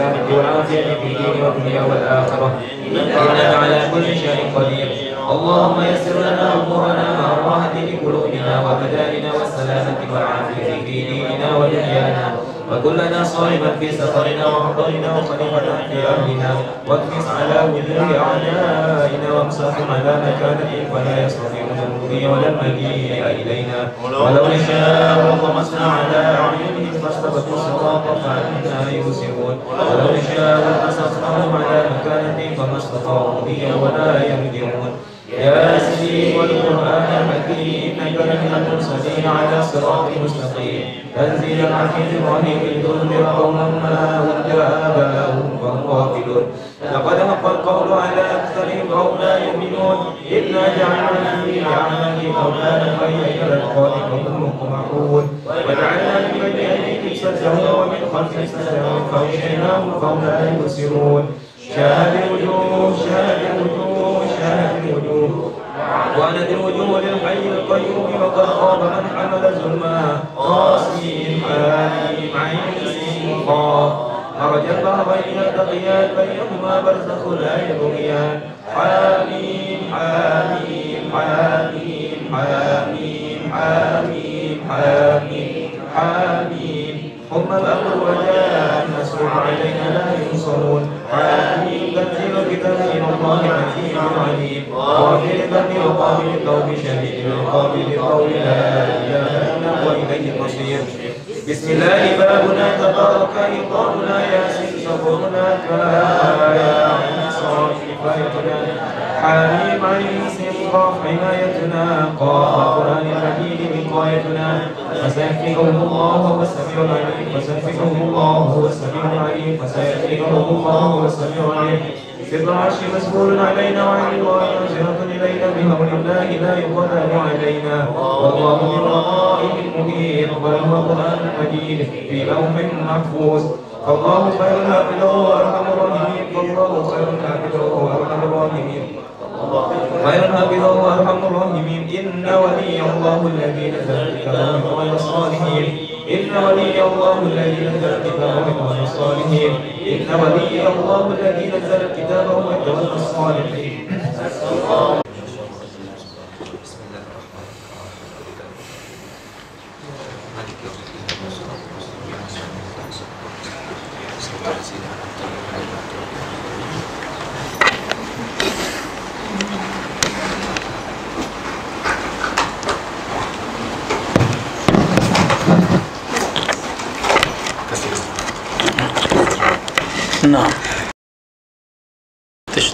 والعافية في الدين والدنيا والآخرة إنك على كل شيء قدير اللهم يسر لنا أمورنا مع الراحة لقلوبنا وبداننا والسلامة والعافية في ديننا ودنيانا. وكلنا صائما في سفرنا وحضرنا وخليفة في أهلنا واكنس على وجوه أعدائنا وامسحهم على مكانهم فلا يستطيعون المضي ولا المجيء إلينا. ولو نشاء وطمسنا على أعينهم فاستبقوا الصراط فأنا يبصرون ولو نشاء لمسخناهم على مكانتهم فما استطاعوا مضيا ولا يرجعون. يا سيدي والقرآن الحكيم إنك لمن المرسلين على صراط مستقيم. تنزيل العزيز الرحيم لتنذر قوما ما أنذر آباءهم فهم غافلون. لقد حق القول على أكثرهم فهم لا يؤمنون. إنا جعلنا في أعناقهم أغلالا فهي إلى الأذقان فهم مقمحون. وجعلنا من بين سدا ومن سدا فغشيناهم فهم لا يبصرون شاهد الوجوه شاهد الوجوه شاهد الوجوه وعنت الوجوه للحي القيوم وقد خاب من حمل ظلما قاسم حاميم عين قاف مرج البحرين التقيان بينهما برزخ لا يبغيان حاميم حاميم حاميم حاميم حاميم حاميم حاميم هم الأمر وجاء النصر علينا لا ينصرون. حاميم تنزيل الكتاب من الله حكيم عليم. غافر الذنب وقابل التوب شديد العقاب لقول لا إله إلا هو إليه المصير. بسم الله بابنا تبارك إقامنا ياسين صبرنا كفايا عين صاد كفايتنا عين قاف عنايتنا قاف القرآن المجيد وقايتنا فسيكفيكهم الله هو السميع العليم فسيكفيكهم الله هو السميع العليم فسيكفيكهم الله هو السميع العليم. في العرش مسؤول علينا وعن الله ناصرة إلينا بأمر الله لا يقدر علينا. والله من ورائهم مهين بل هو قرآن مجيد في لوح محفوظ. فالله خير حافظه وأرحم الراحمين فالله خير حافظه وأرحم الراحمين. خير حافظه وأرحم الراحمين. إن ولي الله الذي نزل الكتاب وهو الصالحين. إن ولي الله الذي نزل الكتاب وهو الصالحين. إن ولي الله الذي نزل الكتاب وهو الصالحين.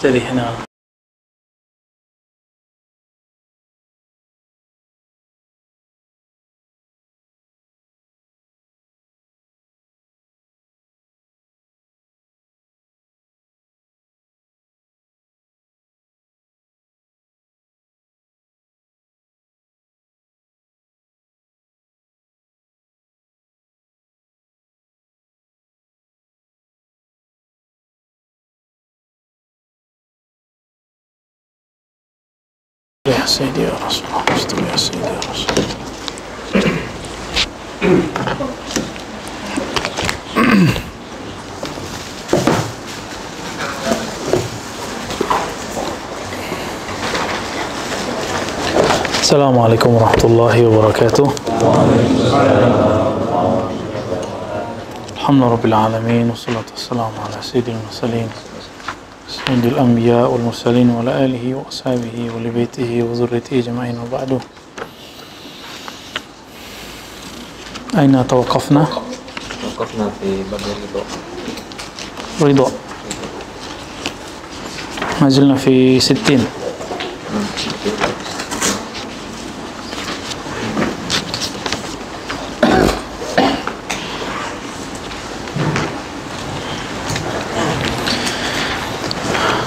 تشتري هنا يا سيدي يا رسول الله استوي يا سيدي يا رسول الله. السلام عليكم ورحمة الله وبركاته. الحمد لله رب العالمين والصلاة والسلام على سيد المرسلين. سيد الأنبياء والمرسلين وعلى آله وأصحابه ولبيته وذريته أجمعين وبعد. أين توقفنا؟ وقفنا في باب الرضا. رضا. ما زلنا في ستين.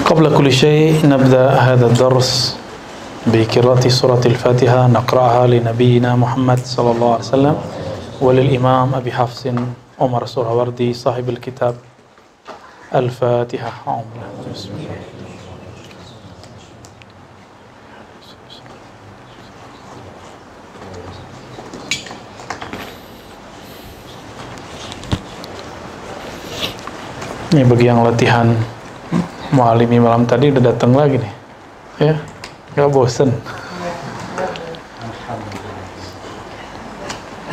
قبل كل شيء نبدأ هذا الدرس بقراءة سورة الفاتحة نقرأها لنبينا محمد صلى الله عليه وسلم وللإمام أبي حفص عمر سهروردي صاحب الكتاب الفاتحة. من بسم الله Ini bagi yang latihan mualimi malam tadi udah datang lagi nih. Ya, nggak bosen.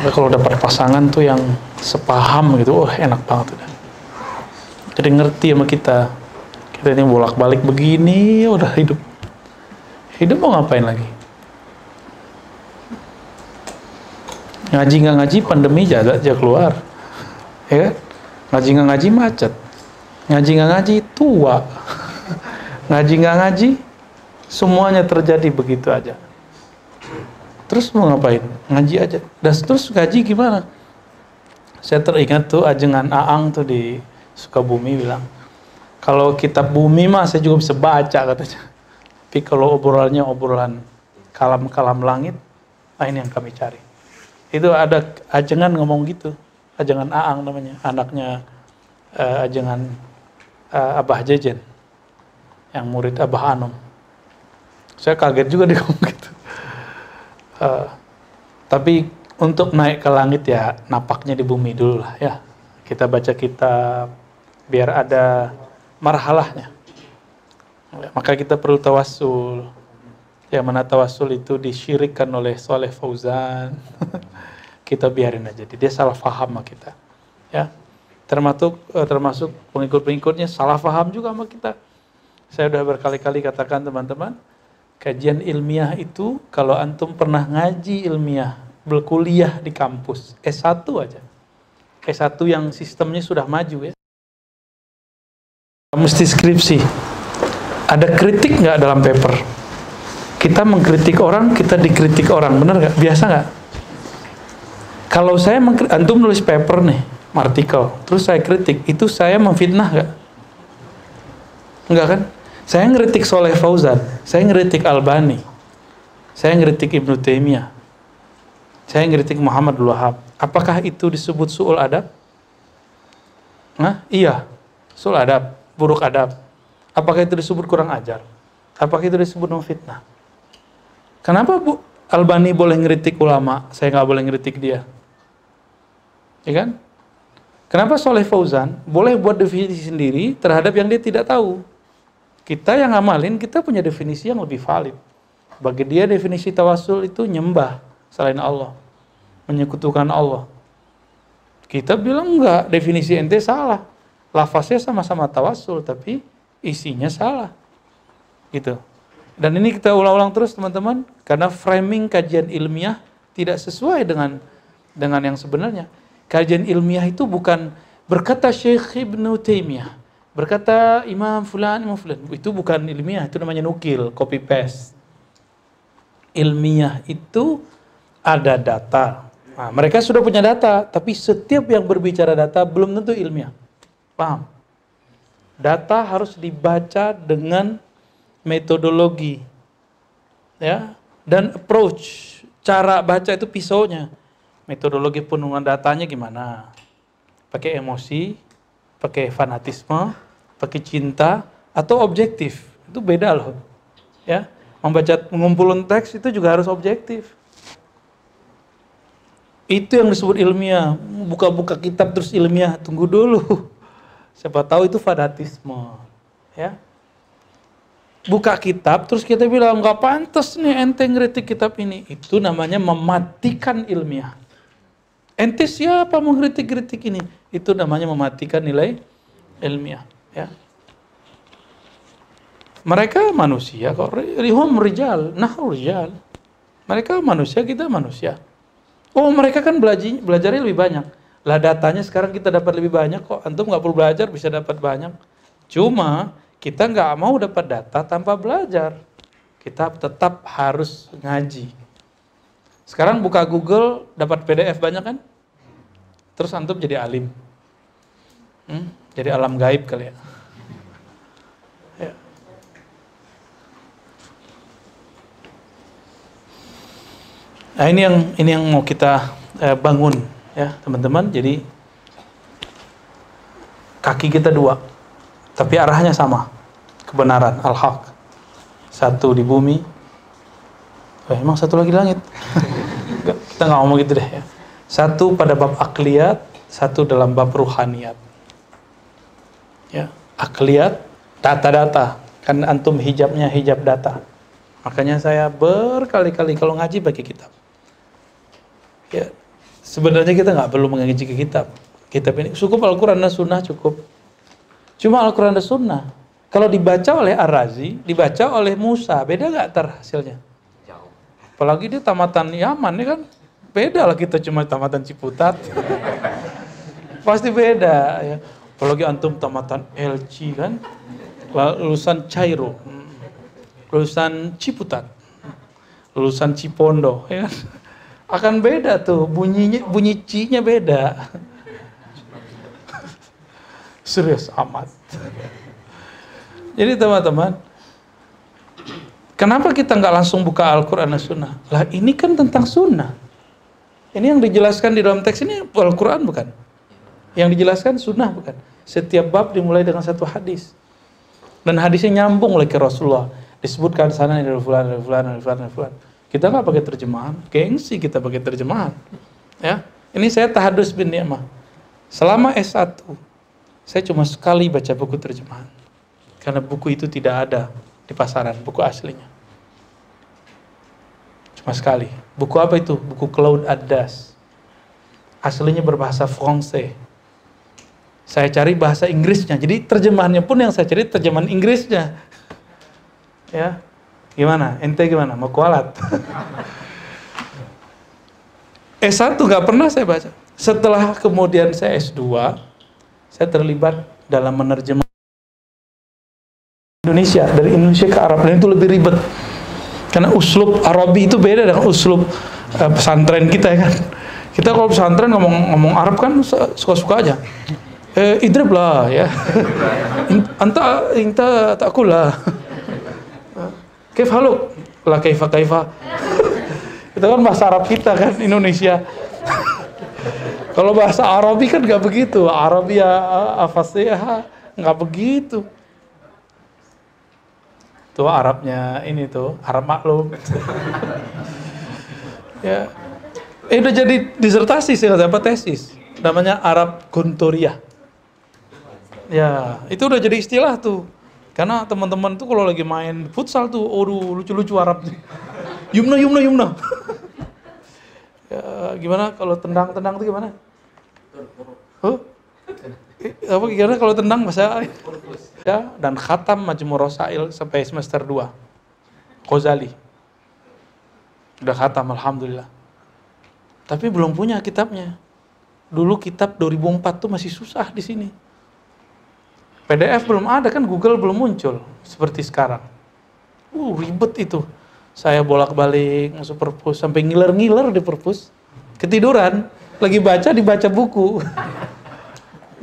Nah, kalau dapat pasangan tuh yang sepaham gitu, oh enak banget udah. Jadi ngerti sama kita. Kita ini bolak-balik begini, udah hidup. Hidup mau ngapain lagi? Ngaji nggak ngaji, pandemi aja aja keluar. Ya kan? Ngaji nggak ngaji macet. Ngaji nggak ngaji tua. ngaji nggak ngaji, semuanya terjadi begitu aja. Terus mau ngapain? Ngaji aja. Dan terus ngaji gimana? Saya teringat tuh ajengan Aang tuh di Sukabumi bilang, kalau kitab bumi mah saya juga bisa baca katanya. Tapi kalau obrolannya obrolan kalam-kalam langit, ah ini yang kami cari. Itu ada ajengan ngomong gitu, ajengan Aang namanya, anaknya uh, ajengan uh, Abah Jejen, yang murid Abah Anom. Saya kaget juga ngomong gitu. Uh, tapi untuk naik ke langit ya napaknya di bumi dulu lah ya. Kita baca kitab biar ada marhalahnya. Ya, maka kita perlu tawasul. Yang mana tawasul itu disyirikan oleh Soleh Fauzan. kita biarin aja. Dia salah faham sama kita. Ya. Termasuk termasuk pengikut-pengikutnya salah faham juga sama kita. Saya sudah berkali-kali katakan teman-teman, kajian ilmiah itu kalau antum pernah ngaji ilmiah, berkuliah di kampus, S1 aja. S1 yang sistemnya sudah maju ya. Mesti skripsi. Ada kritik nggak dalam paper? Kita mengkritik orang, kita dikritik orang, bener nggak? Biasa nggak? Kalau saya antum nulis paper nih, artikel, terus saya kritik, itu saya memfitnah nggak? Enggak kan? Saya ngeritik Soleh Fauzan, saya ngeritik Albani, saya ngeritik Ibnu Taimiyah, saya ngeritik Muhammad Wahab. Apakah itu disebut su'ul adab? Nah, iya, su'ul adab, buruk adab. Apakah itu disebut kurang ajar? Apakah itu disebut memfitnah? Kenapa Bu Albani boleh ngeritik ulama, saya nggak boleh ngeritik dia? Ya kan? Kenapa Soleh Fauzan boleh buat definisi sendiri terhadap yang dia tidak tahu? Kita yang ngamalin, kita punya definisi yang lebih valid. Bagi dia definisi tawasul itu nyembah selain Allah. Menyekutukan Allah. Kita bilang enggak, definisi ente salah. Lafaznya sama-sama tawasul, tapi isinya salah. Gitu. Dan ini kita ulang-ulang terus teman-teman, karena framing kajian ilmiah tidak sesuai dengan dengan yang sebenarnya. Kajian ilmiah itu bukan berkata Syekh Ibnu Taimiyah, Berkata Imam Fulan, Imam Fulan. Itu bukan ilmiah, itu namanya nukil, copy paste. Ilmiah itu ada data. Nah, mereka sudah punya data, tapi setiap yang berbicara data belum tentu ilmiah. Paham? Data harus dibaca dengan metodologi. Ya, dan approach, cara baca itu pisaunya. Metodologi penurunan datanya gimana? Pakai emosi, pakai fanatisme, pakai cinta atau objektif. Itu beda loh. Ya, membaca mengumpulkan teks itu juga harus objektif. Itu yang disebut ilmiah. Buka-buka kitab terus ilmiah, tunggu dulu. Siapa tahu itu fanatisme. Ya. Buka kitab terus kita bilang nggak pantas nih ente ngeritik kitab ini. Itu namanya mematikan ilmiah. Ente siapa mau kritik-kritik ini? Itu namanya mematikan nilai ilmiah. Ya. Mereka manusia kok. Rihum rijal, nah rijal. Mereka manusia, kita manusia. Oh mereka kan belajar belajarnya lebih banyak. Lah datanya sekarang kita dapat lebih banyak kok. Antum nggak perlu belajar bisa dapat banyak. Cuma kita nggak mau dapat data tanpa belajar. Kita tetap harus ngaji. Sekarang buka Google dapat PDF banyak kan? Terus antum jadi alim. Hmm? Jadi alam gaib kali ya. ya. Nah ini yang ini yang mau kita eh, bangun ya teman-teman. Jadi kaki kita dua, tapi arahnya sama, kebenaran, al-haq. Satu di bumi, oh, emang satu lagi langit. kita nggak ngomong gitu deh ya. Satu pada bab akliyat, satu dalam bab ruhaniyat. Ya, akliyat data-data. Kan antum hijabnya hijab data. Makanya saya berkali-kali kalau ngaji bagi kitab. Ya, sebenarnya kita nggak perlu mengaji ke kitab. Kitab ini cukup Al-Quran dan Sunnah cukup. Cuma Al-Quran dan Sunnah. Kalau dibaca oleh Ar-Razi, dibaca oleh Musa, beda nggak terhasilnya? Jauh. Apalagi dia tamatan Yaman, ya kan? Beda lah kita cuma tamatan Ciputat. Pasti beda ya. Apalagi antum tamatan LC kan? Lulusan Cairo. Lulusan Ciputat. Lulusan Cipondo, ya kan? Akan beda tuh, bunyinya bunyi C-nya beda. Serius amat. Jadi teman-teman, kenapa kita nggak langsung buka Al-Quran dan Sunnah? Lah ini kan tentang Sunnah. Ini yang dijelaskan di dalam teks ini Al-Quran bukan? Yang dijelaskan Sunnah bukan? Setiap bab dimulai dengan satu hadis. Dan hadisnya nyambung oleh ke Rasulullah. Disebutkan sana dari fulan, dari fulan, dari fulan, dari fulan. Kita nggak pakai terjemahan, gengsi kita pakai terjemahan. Ya, ini saya tahadus bin Ni'mah. Selama S1, saya cuma sekali baca buku terjemahan. Karena buku itu tidak ada di pasaran, buku aslinya. Cuma sekali. Buku apa itu? Buku Claude Adas. Aslinya berbahasa Fransai. Saya cari bahasa Inggrisnya. Jadi terjemahannya pun yang saya cari terjemahan Inggrisnya. Ya. Gimana? Ente gimana? Mau kualat? S1 nggak pernah saya baca. Setelah kemudian saya S2, saya terlibat dalam menerjemah Indonesia dari Indonesia ke Arab dan itu lebih ribet karena uslub Arabi itu beda dengan uslub uh, pesantren kita ya kan. Kita kalau pesantren ngomong ngomong Arab kan suka-suka aja. Eh, idrib lah ya. Anta inta takulah kaif haluk lah kaifa kaifa? Itu kan bahasa Arab kita kan Indonesia. Kalau bahasa Arabi kan nggak begitu. Arabi ya afasih nggak begitu tuh Arabnya ini tuh Arab maklum. Ya. Eh udah jadi disertasi sih apa tesis? Namanya Arab Gunturia ya itu udah jadi istilah tuh. Karena teman-teman tuh kalau lagi main futsal tuh aduh lucu-lucu Arab yumna yumna yumna. Ya, gimana? Kalau tendang-tendang tuh gimana? Huh? Apa gimana kalau tendang bahasa ya. Dan khatam Majmu Rosail sampai semester 2 Ghazali. Udah khatam alhamdulillah. Tapi belum punya kitabnya. Dulu kitab 2004 tuh masih susah di sini. PDF belum ada kan Google belum muncul seperti sekarang. Uh ribet itu. Saya bolak-balik masuk perpus sampai ngiler-ngiler di perpus. Ketiduran. Lagi baca dibaca buku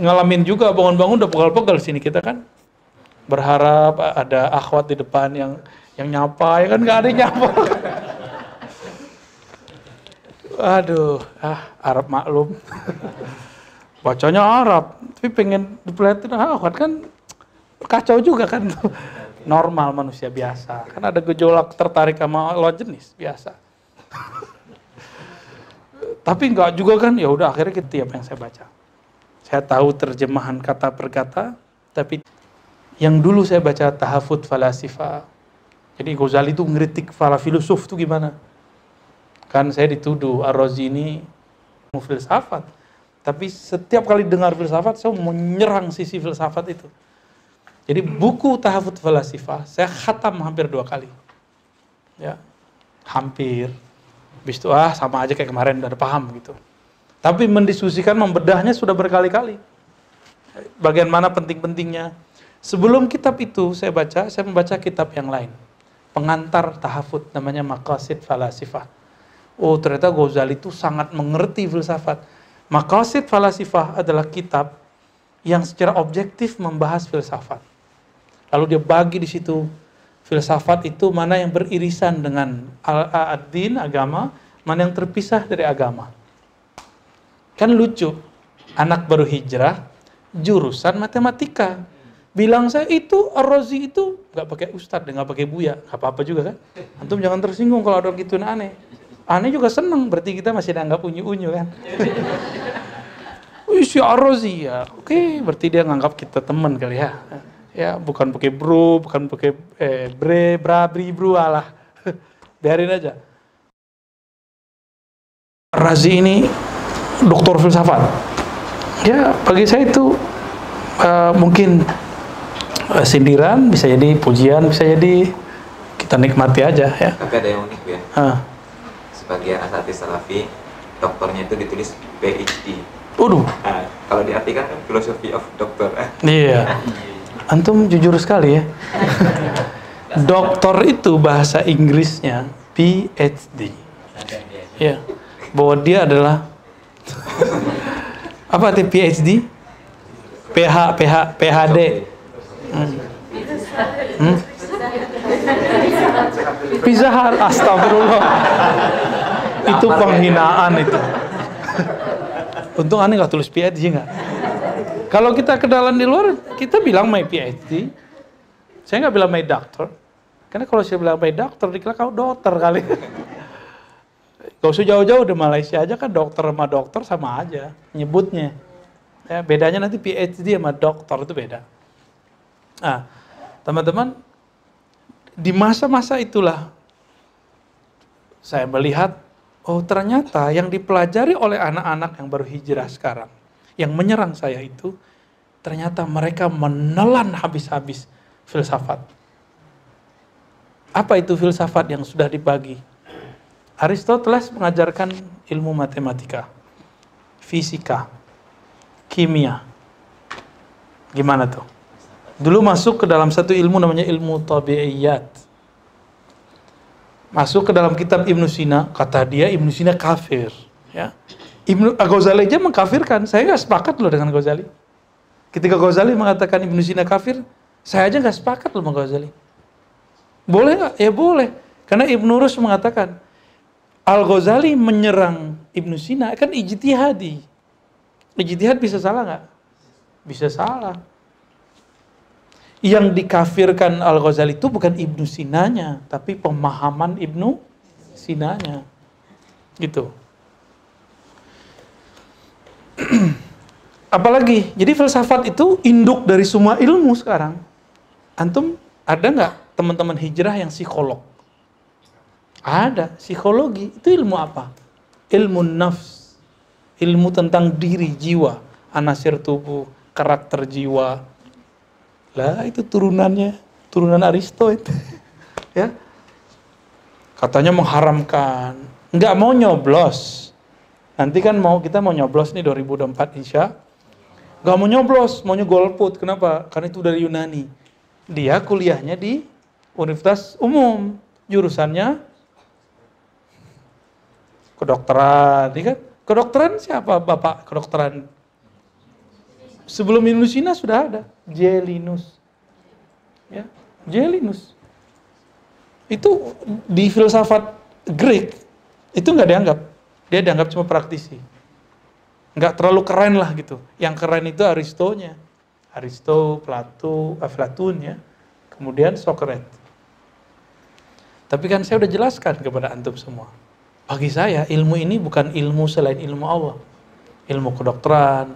ngalamin juga bangun-bangun udah pegal-pegal sini kita kan. Berharap ada akhwat di depan yang yang nyapa ya kan? Nggak ada nyapa. Aduh ah Arab maklum. Bacanya Arab tapi pengen dipelatin akhwat kan. Kacau juga kan. Normal manusia biasa. Kan ada gejolak tertarik sama lawan jenis biasa. Tapi nggak juga kan. Ya udah akhirnya kita tiap yang saya baca saya tahu terjemahan kata per kata, tapi yang dulu saya baca tahafut falasifa. Jadi Ghazali itu ngeritik para filosof itu gimana? Kan saya dituduh Ar-Razi ini filsafat. Tapi setiap kali dengar filsafat, saya menyerang sisi filsafat itu. Jadi buku tahafut falasifa, saya khatam hampir dua kali. Ya, hampir. Habis itu, ah sama aja kayak kemarin, udah paham gitu. Tapi mendiskusikan, membedahnya sudah berkali-kali. Bagian mana penting-pentingnya. Sebelum kitab itu saya baca, saya membaca kitab yang lain. Pengantar tahafut, namanya Maqasid Falasifah. Oh ternyata Ghazali itu sangat mengerti filsafat. Maqasid Falasifah adalah kitab yang secara objektif membahas filsafat. Lalu dia bagi di situ filsafat itu mana yang beririsan dengan al-din agama, mana yang terpisah dari agama. Kan lucu, anak baru hijrah, jurusan matematika. Bilang saya itu Ar-Razi itu nggak pakai ustadz, nggak pakai buya, nggak apa-apa juga kan. Antum jangan tersinggung kalau ada gitu aneh. Aneh juga seneng, berarti kita masih dianggap unyu-unyu kan. si Ar-Razi ya. Oke, berarti dia nganggap kita teman kali ya. Ya, bukan pakai bro, bukan pakai eh, bre, bra, bri, bro, alah. Biarin aja. Razi ini doktor filsafat. Ya, bagi saya itu eh, mungkin eh, sindiran, bisa jadi pujian, bisa jadi kita nikmati aja ya. Tapi ada yang unik ya. Ah. Sebagai asati salafi, dokternya itu ditulis PhD. Waduh, Nah, kalau diartikan kan filosofi of dokter. iya. Antum jujur sekali ya. Doktor itu bahasa Inggrisnya PhD. Ya, bahwa dia adalah apa arti PhD? PH, PH, PhD. Hmm. Hmm? Pizza Hut, astagfirullah. itu penghinaan itu. Untung aneh nggak tulis PhD nggak. Kalau kita kenalan di luar, kita bilang my PhD. Saya nggak bilang my doctor. Karena kalau saya bilang my doctor, dikira kau dokter kali. Gak usah jauh-jauh di Malaysia aja kan dokter sama dokter sama aja nyebutnya. Ya, bedanya nanti PhD sama dokter itu beda. Nah, teman-teman, di masa-masa itulah saya melihat, oh ternyata yang dipelajari oleh anak-anak yang baru hijrah sekarang, yang menyerang saya itu, ternyata mereka menelan habis-habis filsafat. Apa itu filsafat yang sudah dibagi? Aristoteles mengajarkan ilmu matematika, fisika, kimia. Gimana tuh? Dulu masuk ke dalam satu ilmu namanya ilmu tabi'iyat. Masuk ke dalam kitab Ibnu Sina, kata dia Ibnu Sina kafir. Ya. Ibnu Ghazali aja mengkafirkan. Saya nggak sepakat loh dengan Ghazali. Ketika Ghazali mengatakan Ibnu Sina kafir, saya aja nggak sepakat loh sama Ghazali. Boleh nggak? Ya boleh. Karena Ibnu Rus mengatakan, Al-Ghazali menyerang Ibnu Sina kan ijtihadi. Ijtihad bisa salah nggak? Bisa salah. Yang dikafirkan Al-Ghazali itu bukan Ibnu Sinanya, tapi pemahaman Ibnu Sinanya. Gitu. Apalagi, jadi filsafat itu induk dari semua ilmu sekarang. Antum ada nggak teman-teman hijrah yang psikolog? Ada, psikologi. Itu ilmu apa? Ilmu nafs. Ilmu tentang diri, jiwa. Anasir tubuh, karakter jiwa. Lah itu turunannya, turunan Aristo itu. ya. Katanya mengharamkan. Nggak mau nyoblos. Nanti kan mau kita mau nyoblos nih 2024 insya. Nggak mau nyoblos, maunya golput. Kenapa? Karena itu dari Yunani. Dia kuliahnya di Universitas Umum. Jurusannya kedokteran, ya kan? Kedokteran siapa Bapak kedokteran? Sebelum Inusina sudah ada Jelinus. Ya, Jelinus. Itu di filsafat Greek itu nggak dianggap. Dia dianggap cuma praktisi. Nggak terlalu keren lah gitu. Yang keren itu Aristonya. Aristo, Plato, Aflatun ya. Kemudian Socrates. Tapi kan saya udah jelaskan kepada antum semua. Bagi saya ilmu ini bukan ilmu selain ilmu Allah. Ilmu kedokteran,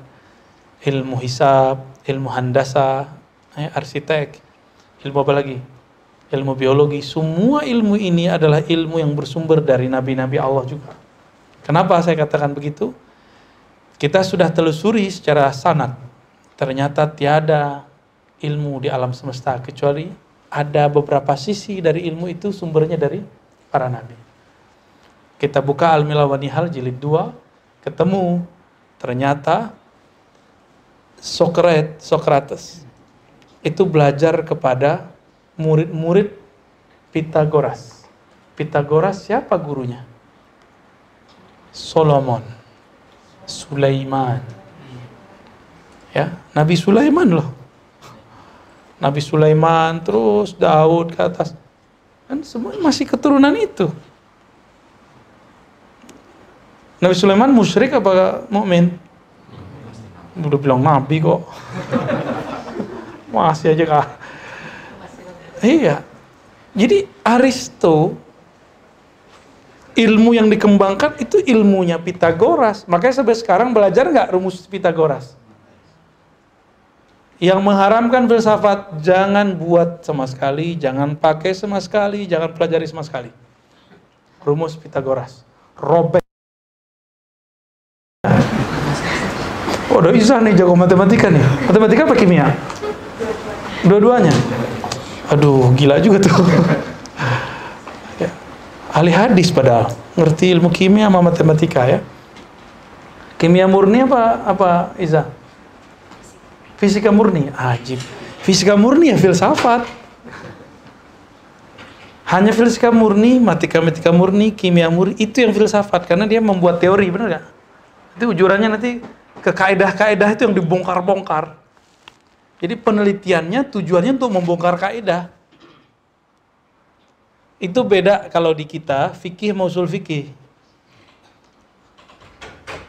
ilmu hisab, ilmu handasa, eh, arsitek, ilmu apa lagi? Ilmu biologi. Semua ilmu ini adalah ilmu yang bersumber dari nabi-nabi Allah juga. Kenapa saya katakan begitu? Kita sudah telusuri secara sanad. Ternyata tiada ilmu di alam semesta kecuali ada beberapa sisi dari ilmu itu sumbernya dari para nabi. Kita buka Al-Milah wa Nihal jilid 2, ketemu ternyata Socrates itu belajar kepada murid-murid Pitagoras. Pitagoras siapa gurunya? Solomon, Sulaiman. Ya, Nabi Sulaiman loh. Nabi Sulaiman terus Daud ke atas. Kan semua masih keturunan itu. Nabi Sulaiman musyrik apa mukmin? Udah bilang nabi kok. Masih aja kak. Iya. Jadi Aristo ilmu yang dikembangkan itu ilmunya Pitagoras. Makanya sampai sekarang belajar nggak rumus Pitagoras? Yang mengharamkan filsafat jangan buat sama sekali, jangan pakai sama sekali, jangan pelajari sama sekali. Rumus Pitagoras. Robek. Oh, udah Isa nih jago matematika nih. Matematika apa kimia? Dua-duanya. Aduh, gila juga tuh. ya. Ahli hadis padahal. Ngerti ilmu kimia sama matematika ya. Kimia murni apa apa Iza? Fisika murni, ajib. Fisika murni ya filsafat. Hanya fisika murni, matematika murni, kimia murni itu yang filsafat karena dia membuat teori, benar nggak? Itu ujurannya nanti ke kaidah-kaidah itu yang dibongkar-bongkar. Jadi penelitiannya tujuannya untuk membongkar kaidah. Itu beda kalau di kita fikih mau usul fikih.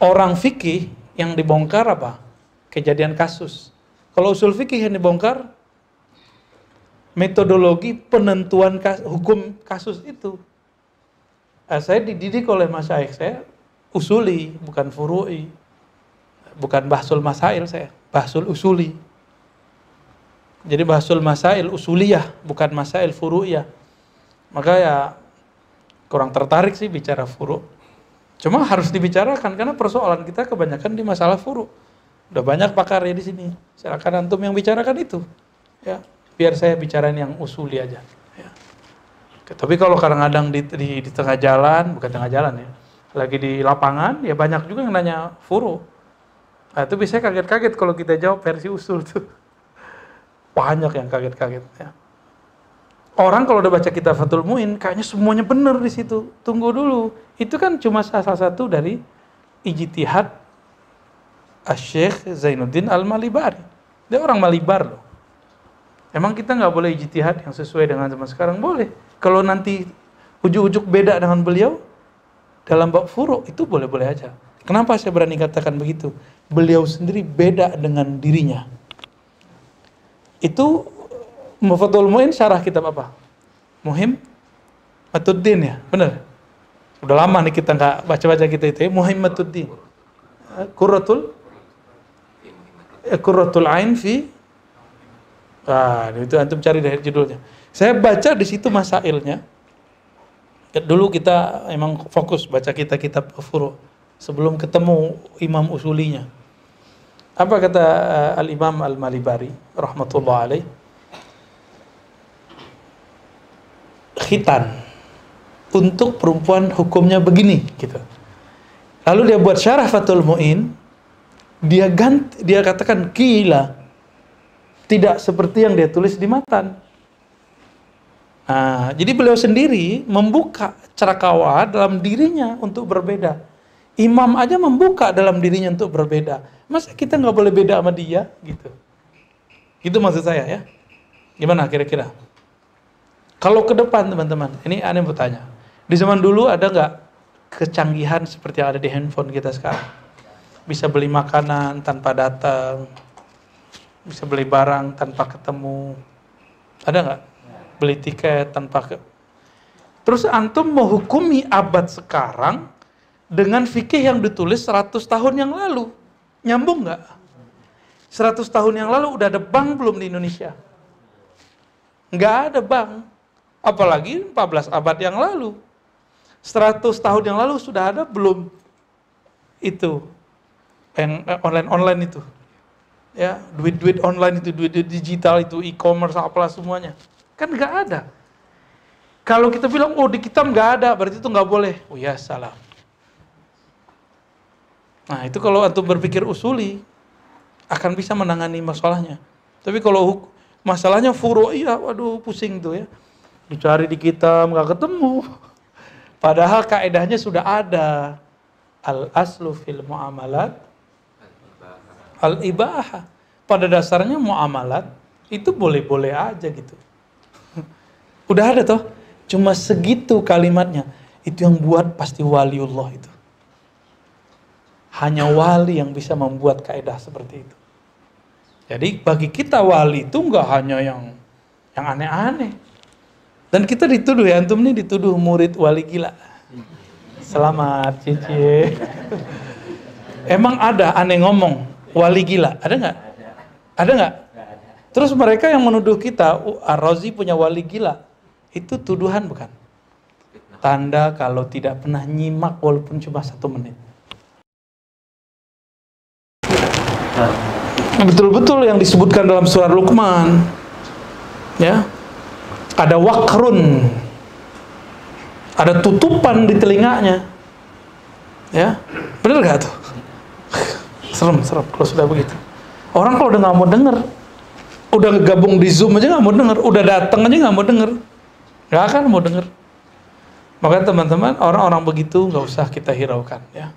Orang fikih yang dibongkar apa? Kejadian kasus. Kalau usul fikih yang dibongkar metodologi penentuan kas, hukum kasus itu. Nah, saya dididik oleh Mas Syaikh, saya usuli, bukan furu'i. Bukan bahsul masail saya, bahsul usuli. Jadi bahsul masail usuliyah, bukan masail furu'iyah. Maka ya kurang tertarik sih bicara furu'. Cuma harus dibicarakan karena persoalan kita kebanyakan di masalah furu'. Udah banyak pakar ya di sini. Silakan antum yang bicarakan itu. Ya, biar saya bicarain yang usuli aja. Ya. Tapi kalau kadang-kadang di, di, di tengah jalan, bukan tengah jalan ya, lagi di lapangan, ya banyak juga yang nanya furu. Nah, itu biasanya kaget-kaget kalau kita jawab versi usul tuh. Banyak yang kaget-kaget ya. Orang kalau udah baca kitab Fathul Muin, kayaknya semuanya benar di situ. Tunggu dulu. Itu kan cuma salah satu dari ijtihad Syekh Zainuddin Al-Malibari. Dia orang Malibar loh. Emang kita nggak boleh ijtihad yang sesuai dengan zaman sekarang? Boleh. Kalau nanti ujuk-ujuk beda dengan beliau, dalam bab furu itu boleh-boleh aja. Kenapa saya berani katakan begitu? Beliau sendiri beda dengan dirinya. Itu Mufatul Mu'in syarah kitab apa? Muhim Matuddin ya, benar? Udah lama nih kita nggak baca-baca kita itu ya, Muhim Matuddin. Qurratul Qurratul Ain fi Nah, itu antum cari dari judulnya. Saya baca di situ masailnya. Dulu kita emang fokus baca kita kitab furu sebelum ketemu imam usulinya. Apa kata uh, Al-Imam Al-Malibari rahmatullah alaih? Khitan untuk perempuan hukumnya begini gitu. Lalu dia buat syarah Fathul Muin, dia ganti, dia katakan gila. Tidak seperti yang dia tulis di matan. Nah, jadi beliau sendiri membuka cerakawa dalam dirinya untuk berbeda. Imam aja membuka dalam dirinya untuk berbeda. Masa kita nggak boleh beda sama dia gitu? Itu maksud saya ya. Gimana kira-kira? Kalau ke depan teman-teman, ini aneh bertanya. Di zaman dulu ada nggak kecanggihan seperti yang ada di handphone kita sekarang? Bisa beli makanan tanpa datang, bisa beli barang tanpa ketemu. Ada nggak? Beli tiket tanpa ke... Terus antum menghukumi abad sekarang dengan fikih yang ditulis 100 tahun yang lalu. Nyambung nggak? 100 tahun yang lalu udah ada bank belum di Indonesia? Nggak ada bank. Apalagi 14 abad yang lalu. 100 tahun yang lalu sudah ada belum itu yang online-online itu ya duit-duit online itu duit, duit digital itu e-commerce apalah semuanya kan nggak ada kalau kita bilang oh di kitab nggak ada berarti itu nggak boleh oh ya salah nah itu kalau antum berpikir usuli akan bisa menangani masalahnya. Tapi kalau masalahnya furu iya waduh pusing tuh ya. Dicari di kitab nggak ketemu. Padahal kaedahnya sudah ada. Al aslu fil muamalat al ibaha pada dasarnya muamalat itu boleh-boleh aja gitu. Udah ada toh. Cuma segitu kalimatnya. Itu yang buat pasti waliullah itu hanya wali yang bisa membuat kaidah seperti itu jadi bagi kita wali itu nggak hanya yang yang aneh-aneh dan kita dituduh ya antum ini dituduh murid wali gila Selamat, Cici. Emang ada aneh ngomong wali gila? Ada nggak? Ada nggak? Terus mereka yang menuduh kita, "Oh, Ar-Razi punya wali gila. Itu tuduhan bukan? Tanda kalau tidak pernah nyimak walaupun cuma satu menit. Betul-betul yang disebutkan dalam surat Luqman. Ya. Ada wakrun. Ada tutupan di telinganya. Ya. Benar gak tuh? serem, serem kalau sudah begitu. Orang kalau udah nggak mau denger, udah gabung di Zoom aja nggak mau denger, udah datang aja nggak mau denger, nggak akan mau denger. Maka teman-teman, orang-orang begitu nggak usah kita hiraukan, ya.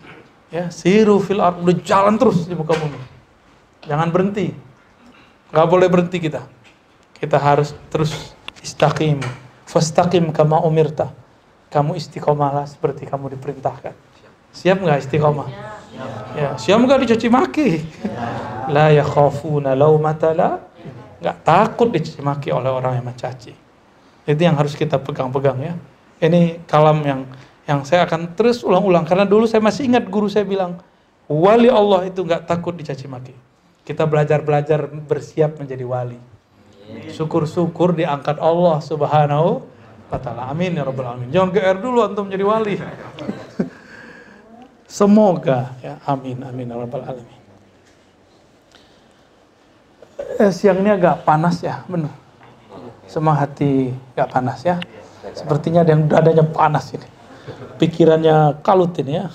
Ya, siru fil udah jalan terus di muka bumi. Jangan berhenti. Nggak boleh berhenti kita. Kita harus terus istaqim. Fastaqim kama umirta. Kamu istiqomahlah seperti kamu diperintahkan. Siap nggak istiqomah? Ya, siap nggak dicaci maki? La yakhafuna laumata la nggak takut dicaci maki oleh orang yang mencaci. Itu yang harus kita pegang-pegang ya. Ini kalam yang yang saya akan terus ulang-ulang karena dulu saya masih ingat guru saya bilang wali Allah itu nggak takut dicaci maki. Kita belajar-belajar bersiap menjadi wali. Syukur-syukur diangkat Allah Subhanahu wa taala. Amin ya rabbal alamin. Jangan GR dulu antum menjadi wali. Semoga ya amin amin ya rabbal alamin. Eh, siang ini agak panas ya, benar. Semua hati agak panas ya. Sepertinya ada yang dadanya panas ini. Pikirannya kalut ini ya.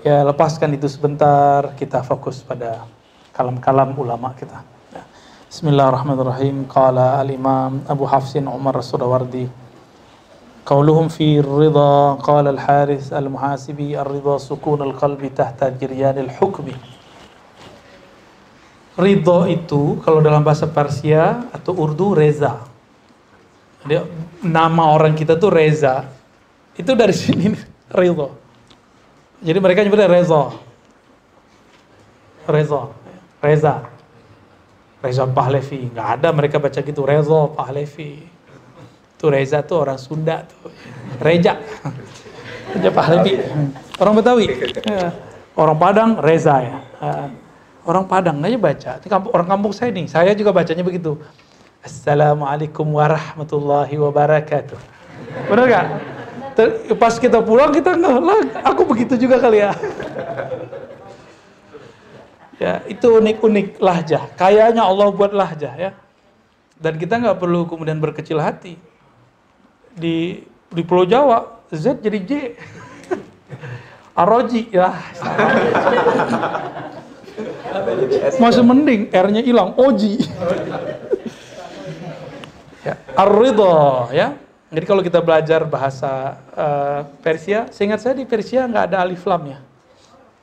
Ya lepaskan itu sebentar, kita fokus pada kalam-kalam ulama kita. Ya. Bismillahirrahmanirrahim. Qala al-Imam Abu Hafsin Umar Sudawardi. قولهم في الرضا قال الحارث المحاسبي الرضا سكون القلب تحت جريان الحكم Ridho itu kalau dalam bahasa Persia atau Urdu Reza. Jadi, nama orang kita tuh Reza. Itu dari sini Ridho. Jadi mereka nyebutnya Reza. Reza. Reza. Reza Pahlevi. Nggak ada mereka baca gitu. Reza Pahlevi. Itu Reza tuh orang Sunda tuh. Reja. Reja Pahlevi. Orang Betawi. Ya. Orang Padang Reza ya. Orang Padang aja baca. Orang kampung saya nih. Saya juga bacanya begitu. Assalamualaikum warahmatullahi wabarakatuh. Benar gak? Pas kita pulang kita nggak aku begitu juga kali ya. Ya itu unik-unik lahjah. Kayaknya Allah buat lahjah ya. Dan kita nggak perlu kemudian berkecil hati di di Pulau Jawa Z jadi J. Aroji ya. Masih mending R-nya hilang, Oji. ya, Ar-Ridho ya. Jadi kalau kita belajar bahasa uh, Persia, seingat saya di Persia nggak ada alif lam ya.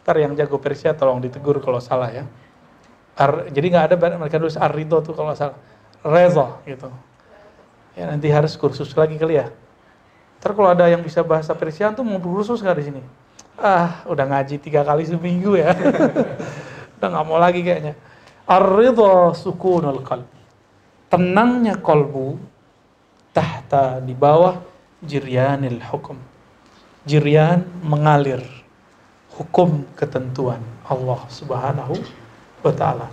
Ntar yang jago Persia tolong ditegur kalau salah ya. Ar, jadi nggak ada mereka tulis Ar-Ridho tuh kalau salah. Rezo gitu. Ya nanti harus kursus lagi kali ya. Ntar kalau ada yang bisa bahasa Persia tuh mau kursus nggak di sini? Ah, udah ngaji tiga kali seminggu ya. udah nggak mau lagi kayaknya. Ar-ridha sukunul qalb. Tenangnya kolbu tahta di bawah jiryanil hukum. Jiryan mengalir hukum ketentuan Allah Subhanahu wa taala.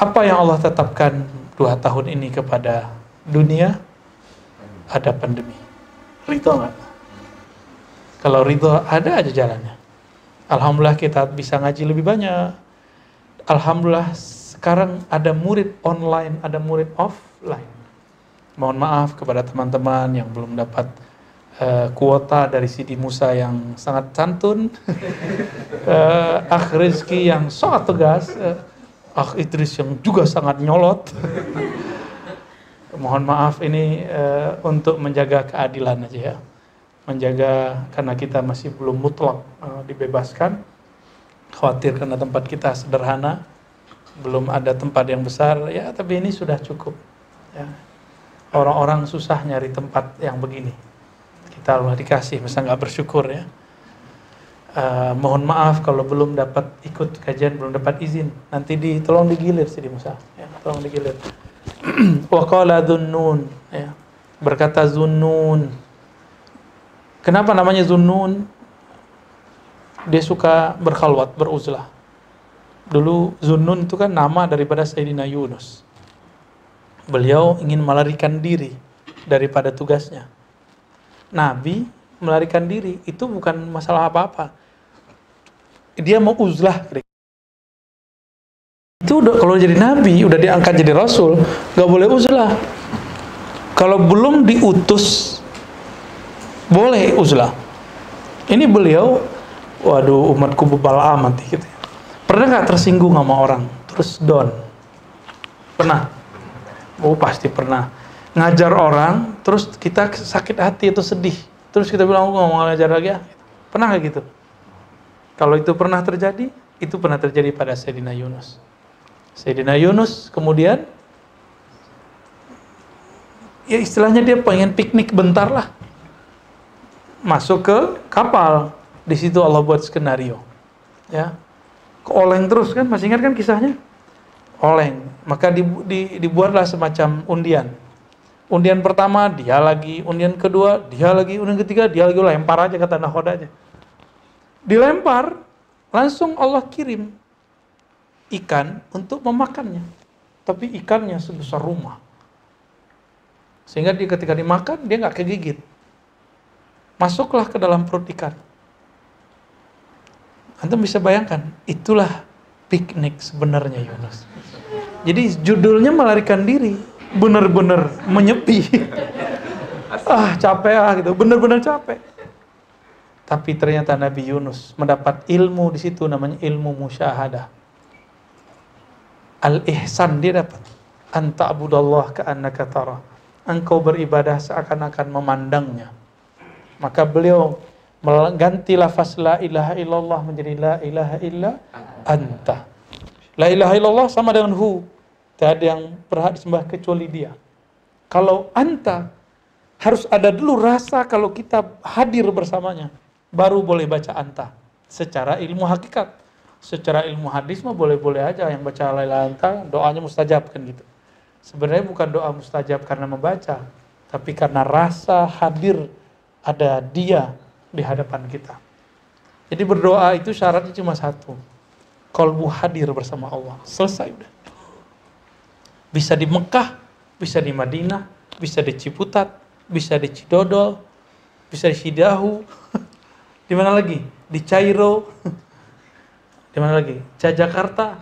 Apa yang Allah tetapkan dua tahun ini kepada dunia ada pandemi. Ridho nggak? Kalau ridho ada aja jalannya. Alhamdulillah kita bisa ngaji lebih banyak. Alhamdulillah sekarang ada murid online, ada murid offline. Mohon maaf kepada teman-teman yang belum dapat uh, kuota dari Sidi Musa yang sangat santun, uh, Akh Rizki yang sangat tegas, uh, Akh Idris yang juga sangat nyolot. Mohon maaf ini uh, untuk menjaga keadilan aja ya. Menjaga karena kita masih belum mutlak uh, dibebaskan. Khawatir karena tempat kita sederhana, belum ada tempat yang besar ya, tapi ini sudah cukup. Ya. Orang-orang susah nyari tempat yang begini. Kita Allah dikasih, masa nggak bersyukur ya. Uh, mohon maaf kalau belum dapat ikut kajian, belum dapat izin. Nanti di tolong digilir sih di Musa, ya, tolong digilir. Waqala Zunnun ya. Berkata Zunnun. Kenapa namanya Zunnun? dia suka berkhalwat, beruzlah. Dulu Zunnun itu kan nama daripada Sayyidina Yunus. Beliau ingin melarikan diri daripada tugasnya. Nabi melarikan diri itu bukan masalah apa-apa. Dia mau uzlah. Itu udah, kalau jadi nabi, udah diangkat jadi rasul, nggak boleh uzlah. Kalau belum diutus, boleh uzlah. Ini beliau, waduh umatku bebal amat gitu. Pernah nggak tersinggung sama orang, terus down? Pernah? Oh pasti pernah. Ngajar orang, terus kita sakit hati atau sedih, terus kita bilang aku nggak mau ngajar lagi ya. Pernah nggak gitu? Kalau itu pernah terjadi, itu pernah terjadi pada Sayyidina Yunus. Sayyidina Yunus kemudian ya istilahnya dia pengen piknik bentar lah. Masuk ke kapal. Di situ Allah buat skenario. Ya. Oleng terus kan, masih ingat kan kisahnya? Oleng. Maka dibuatlah semacam undian. Undian pertama dia lagi, undian kedua dia lagi, undian ketiga dia lagi lempar aja kata nahoda aja. Dilempar, langsung Allah kirim ikan untuk memakannya. Tapi ikannya sebesar rumah. Sehingga dia ketika dimakan, dia nggak kegigit. Masuklah ke dalam perut ikan. Antum bisa bayangkan, itulah piknik sebenarnya Yunus. Jadi judulnya melarikan diri, benar-benar menyepi. ah capek ah gitu, benar-benar capek. Tapi ternyata Nabi Yunus mendapat ilmu di situ namanya ilmu musyahadah. Al-ihsan dia dapat. Anta abudallah ka'annaka tara. Engkau beribadah seakan-akan memandangnya. Maka beliau mengganti lafaz la ilaha illallah menjadi la ilaha illa anta. La ilaha illallah sama dengan hu. Tidak ada yang berhak disembah kecuali dia. Kalau anta harus ada dulu rasa kalau kita hadir bersamanya. Baru boleh baca anta. Secara ilmu hakikat secara ilmu hadis mah boleh-boleh aja yang baca la ilaha anta doanya mustajab kan gitu. Sebenarnya bukan doa mustajab karena membaca, tapi karena rasa hadir ada dia di hadapan kita. Jadi berdoa itu syaratnya cuma satu. Kolbu hadir bersama Allah. Selesai udah. Bisa di Mekah, bisa di Madinah, bisa di Ciputat, bisa di Cidodol, bisa di Sidahu. di mana lagi? Di Cairo. Di mana lagi? Jakarta.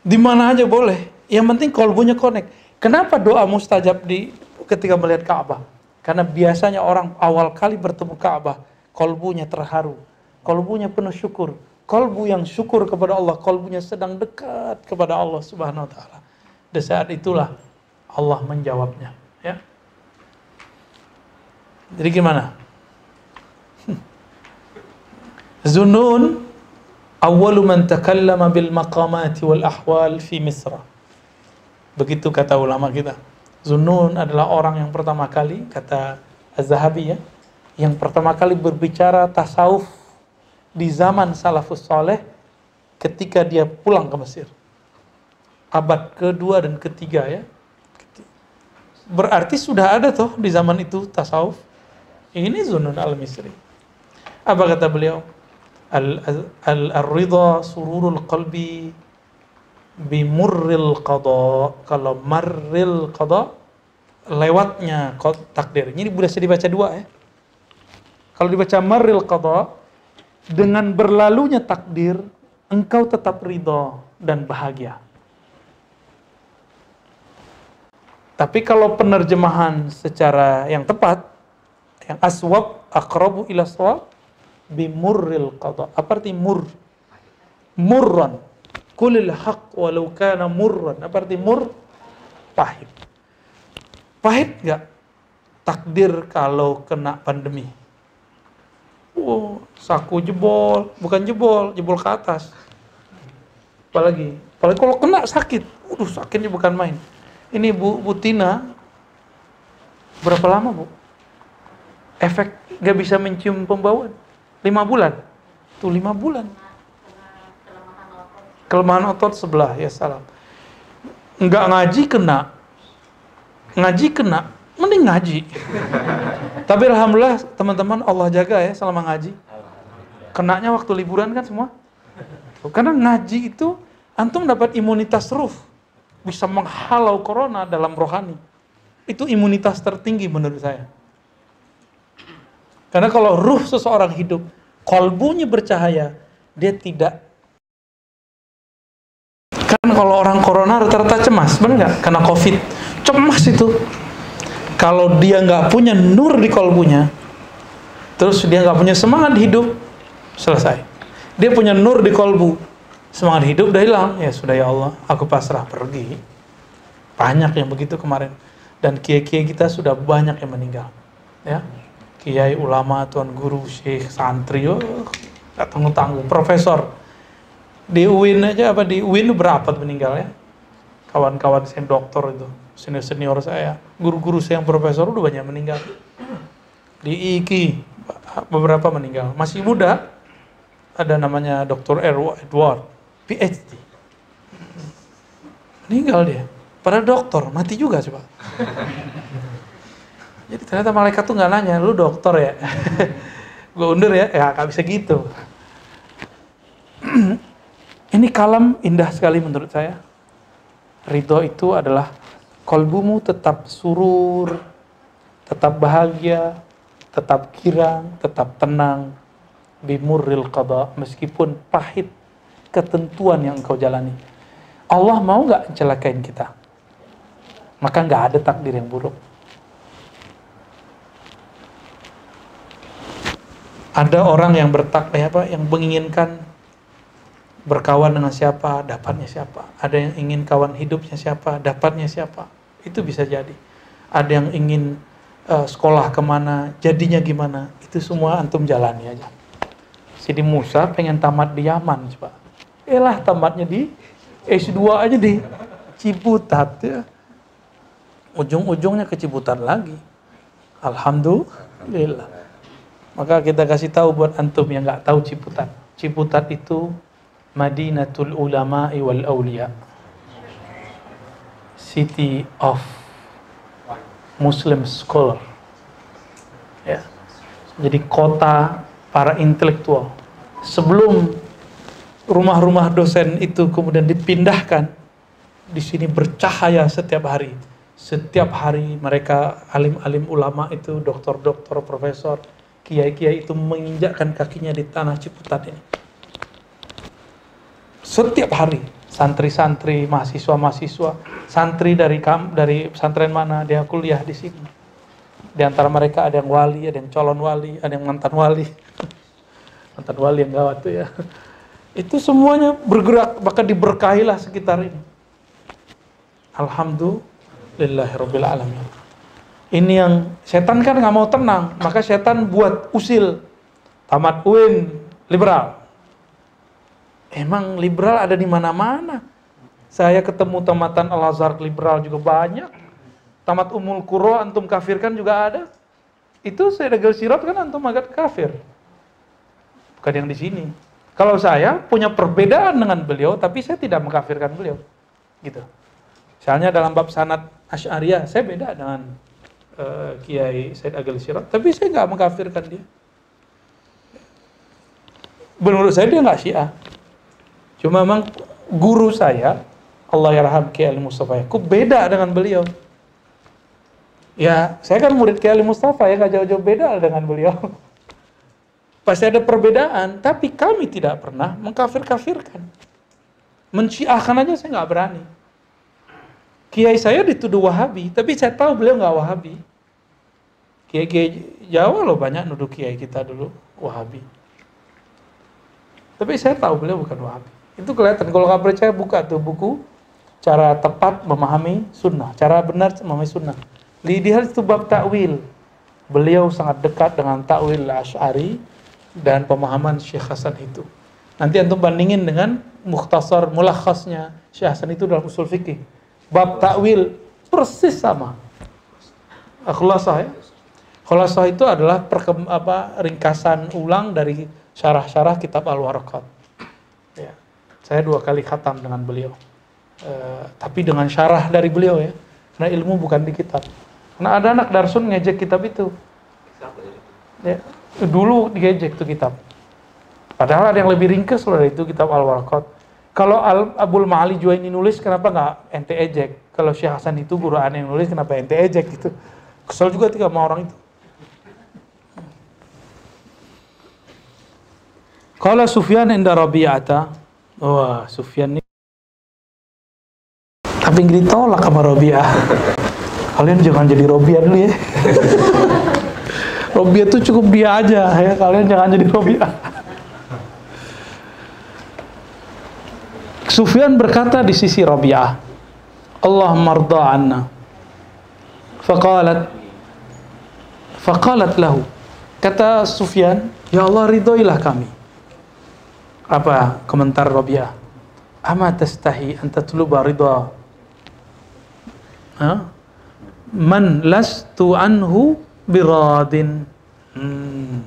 Di mana aja boleh. Yang penting kolbunya connect. Kenapa doa mustajab di ketika melihat Ka'bah? Karena biasanya orang awal kali bertemu Ka'bah, kolbunya terharu, kolbunya penuh syukur. Kolbu yang syukur kepada Allah, kolbunya sedang dekat kepada Allah Subhanahu wa taala. Di saat itulah Allah menjawabnya, ya. Jadi gimana? Zunun awwalu man takallama bil maqamati wal ahwal fi Misra. Begitu kata ulama kita. Zunun adalah orang yang pertama kali kata Az-Zahabi ya, yang pertama kali berbicara tasawuf di zaman salafus soleh ketika dia pulang ke Mesir. Abad kedua dan ketiga ya. Berarti sudah ada toh di zaman itu tasawuf. Ini Zunun al-Misri. Apa kata beliau? al-ridha sururul qalbi bimurril qada kalau marril qada lewatnya takdir ini bisa dibaca dua ya kalau dibaca marril qada dengan berlalunya takdir engkau tetap ridho dan bahagia tapi kalau penerjemahan secara yang tepat yang aswab akrabu ila sawab bimurril qada. Apa arti mur? Murran. Kulil haq walau kana murran. Apa arti mur? Pahit. Pahit nggak? Takdir kalau kena pandemi. Oh, saku jebol, bukan jebol, jebol ke atas. Apalagi, apalagi kalau kena sakit, udah sakitnya bukan main. Ini Bu, Bu Tina, berapa lama Bu? Efek gak bisa mencium pembawaan. Lima bulan. Tuh lima bulan. Kelemahan otot sebelah ya salam. Nggak ngaji kena. Ngaji kena mending ngaji Tapi alhamdulillah teman-teman Allah jaga ya selama ngaji. Kenanya waktu liburan kan semua. Karena ngaji itu antum dapat imunitas ruh. Bisa menghalau corona dalam rohani. Itu imunitas tertinggi menurut saya. Karena kalau ruh seseorang hidup, kolbunya bercahaya, dia tidak kan kalau orang corona rata-rata cemas, benar nggak? Karena covid, cemas itu. Kalau dia nggak punya nur di kolbunya, terus dia nggak punya semangat hidup, selesai. Dia punya nur di kolbu, semangat hidup udah hilang. Ya sudah ya Allah, aku pasrah pergi. Banyak yang begitu kemarin. Dan kiai-kiai kita sudah banyak yang meninggal. Ya, kiai ulama, tuan guru, syekh, santri, oh, tanggung-tanggung, profesor, di UIN aja apa di UIN berapa meninggal ya kawan-kawan saya dokter itu senior senior saya. Guru-guru saya yang profesor udah banyak meninggal. Di IKI beberapa meninggal. Masih muda ada namanya Dr. Edward PhD meninggal dia. Pada dokter mati juga coba. Jadi ternyata malaikat tuh nggak nanya lu dokter ya? Gue undur ya. Ya gak bisa gitu. Ini kalam indah sekali menurut saya. Ridho itu adalah kolbumu tetap surur, tetap bahagia, tetap girang, tetap tenang. Bimurril qada, meskipun pahit ketentuan yang engkau jalani. Allah mau nggak celakain kita? Maka nggak ada takdir yang buruk. Ada orang yang bertak, eh apa, yang menginginkan berkawan dengan siapa, dapatnya siapa. Ada yang ingin kawan hidupnya siapa, dapatnya siapa. Itu bisa jadi. Ada yang ingin uh, sekolah ke mana, jadinya gimana. Itu semua antum jalani aja. Sidi Musa pengen tamat di Yaman, coba. Elah tamatnya di S2 aja di Ciputat ya. Ujung-ujungnya ke Ciputat lagi. Alhamdulillah. Maka kita kasih tahu buat antum yang nggak tahu Ciputat. Ciputat itu Madinatul Ulama'i wal Awliya. City of Muslim Scholar. Ya. Jadi kota para intelektual. Sebelum rumah-rumah dosen itu kemudian dipindahkan Di sini bercahaya setiap hari. Setiap hari mereka alim-alim ulama itu Doktor-doktor, profesor Kiai-kiai itu menginjakkan kakinya di tanah Ciputat ini setiap hari santri-santri, mahasiswa-mahasiswa, santri dari kam, dari pesantren mana dia kuliah di sini. Di antara mereka ada yang wali, ada yang calon wali, ada yang mantan wali. mantan wali yang gawat tuh ya. Itu semuanya bergerak, bahkan diberkahilah sekitar ini. Alhamdulillahirabbil alamin. Ini yang setan kan nggak mau tenang, maka setan buat usil. Tamat UIN liberal, Emang liberal ada di mana-mana. Saya ketemu tamatan Al-Azhar liberal juga banyak. Tamat Umul Kuro antum kafirkan juga ada. Itu saya regal sirot kan antum agak kafir. Bukan yang di sini. Kalau saya punya perbedaan dengan beliau, tapi saya tidak mengkafirkan beliau. Gitu. Misalnya dalam bab sanat Asy'ariyah, saya beda dengan uh, Kiai Said Agil Sirot, tapi saya nggak mengkafirkan dia. Menurut saya dia nggak syiah. Cuma memang guru saya, Allah yarham Kiai Mustafa Yakub, beda dengan beliau. Ya, saya kan murid Kiai Mustafa ya, nggak jauh-jauh beda dengan beliau. Pasti ada perbedaan, tapi kami tidak pernah mengkafir-kafirkan. Menciahkan aja saya nggak berani. Kiai saya dituduh Wahabi, tapi saya tahu beliau nggak Wahabi. Kiai-kiai Jawa loh banyak nuduh kiai kita dulu Wahabi. Tapi saya tahu beliau bukan Wahabi. Itu kelihatan. Kalau nggak percaya buka tuh buku cara tepat memahami sunnah, cara benar memahami sunnah. Lihat itu bab takwil. Beliau sangat dekat dengan takwil Ash'ari dan pemahaman Syekh Hasan itu. Nanti antum bandingin dengan mukhtasar mulakhasnya Syekh Hasan itu dalam usul fikih. Bab takwil persis sama. Khulasah ya. Khulasah itu adalah apa, ringkasan ulang dari syarah-syarah kitab Al-Warakat. Ya. Saya dua kali khatam dengan beliau. Uh, tapi dengan syarah dari beliau ya. Karena ilmu bukan di kitab. Karena ada anak darsun ngejek kitab itu. Ya, dulu diejek tuh kitab. Padahal ada yang lebih ringkas loh dari itu kitab Al-Warqat. Kalau Al Abul Ma'ali Juwaini nulis, kenapa nggak ente ejek? Kalau Syekh Hasan itu guru aneh yang nulis, kenapa ente ejek gitu? Kesel juga tiga sama orang itu. Kalau Sufyan inda Rabi'ata, wah Sufyan ini tapi ditolak sama Rabi'ah. Kalian jangan jadi Rabi'ah dulu ya. Rabi'ah tuh cukup dia aja ya, kalian jangan jadi Rabi'ah. Sufyan berkata di sisi Rabi'ah, Allah marda anna. Faqalat Faqalat lahu. Kata Sufyan, Ya Allah ridhoilah kami. Apa komentar Rabi'ah? Ama tastahi an tatluba ridha Ha? Man lastu anhu biradin. Hmm.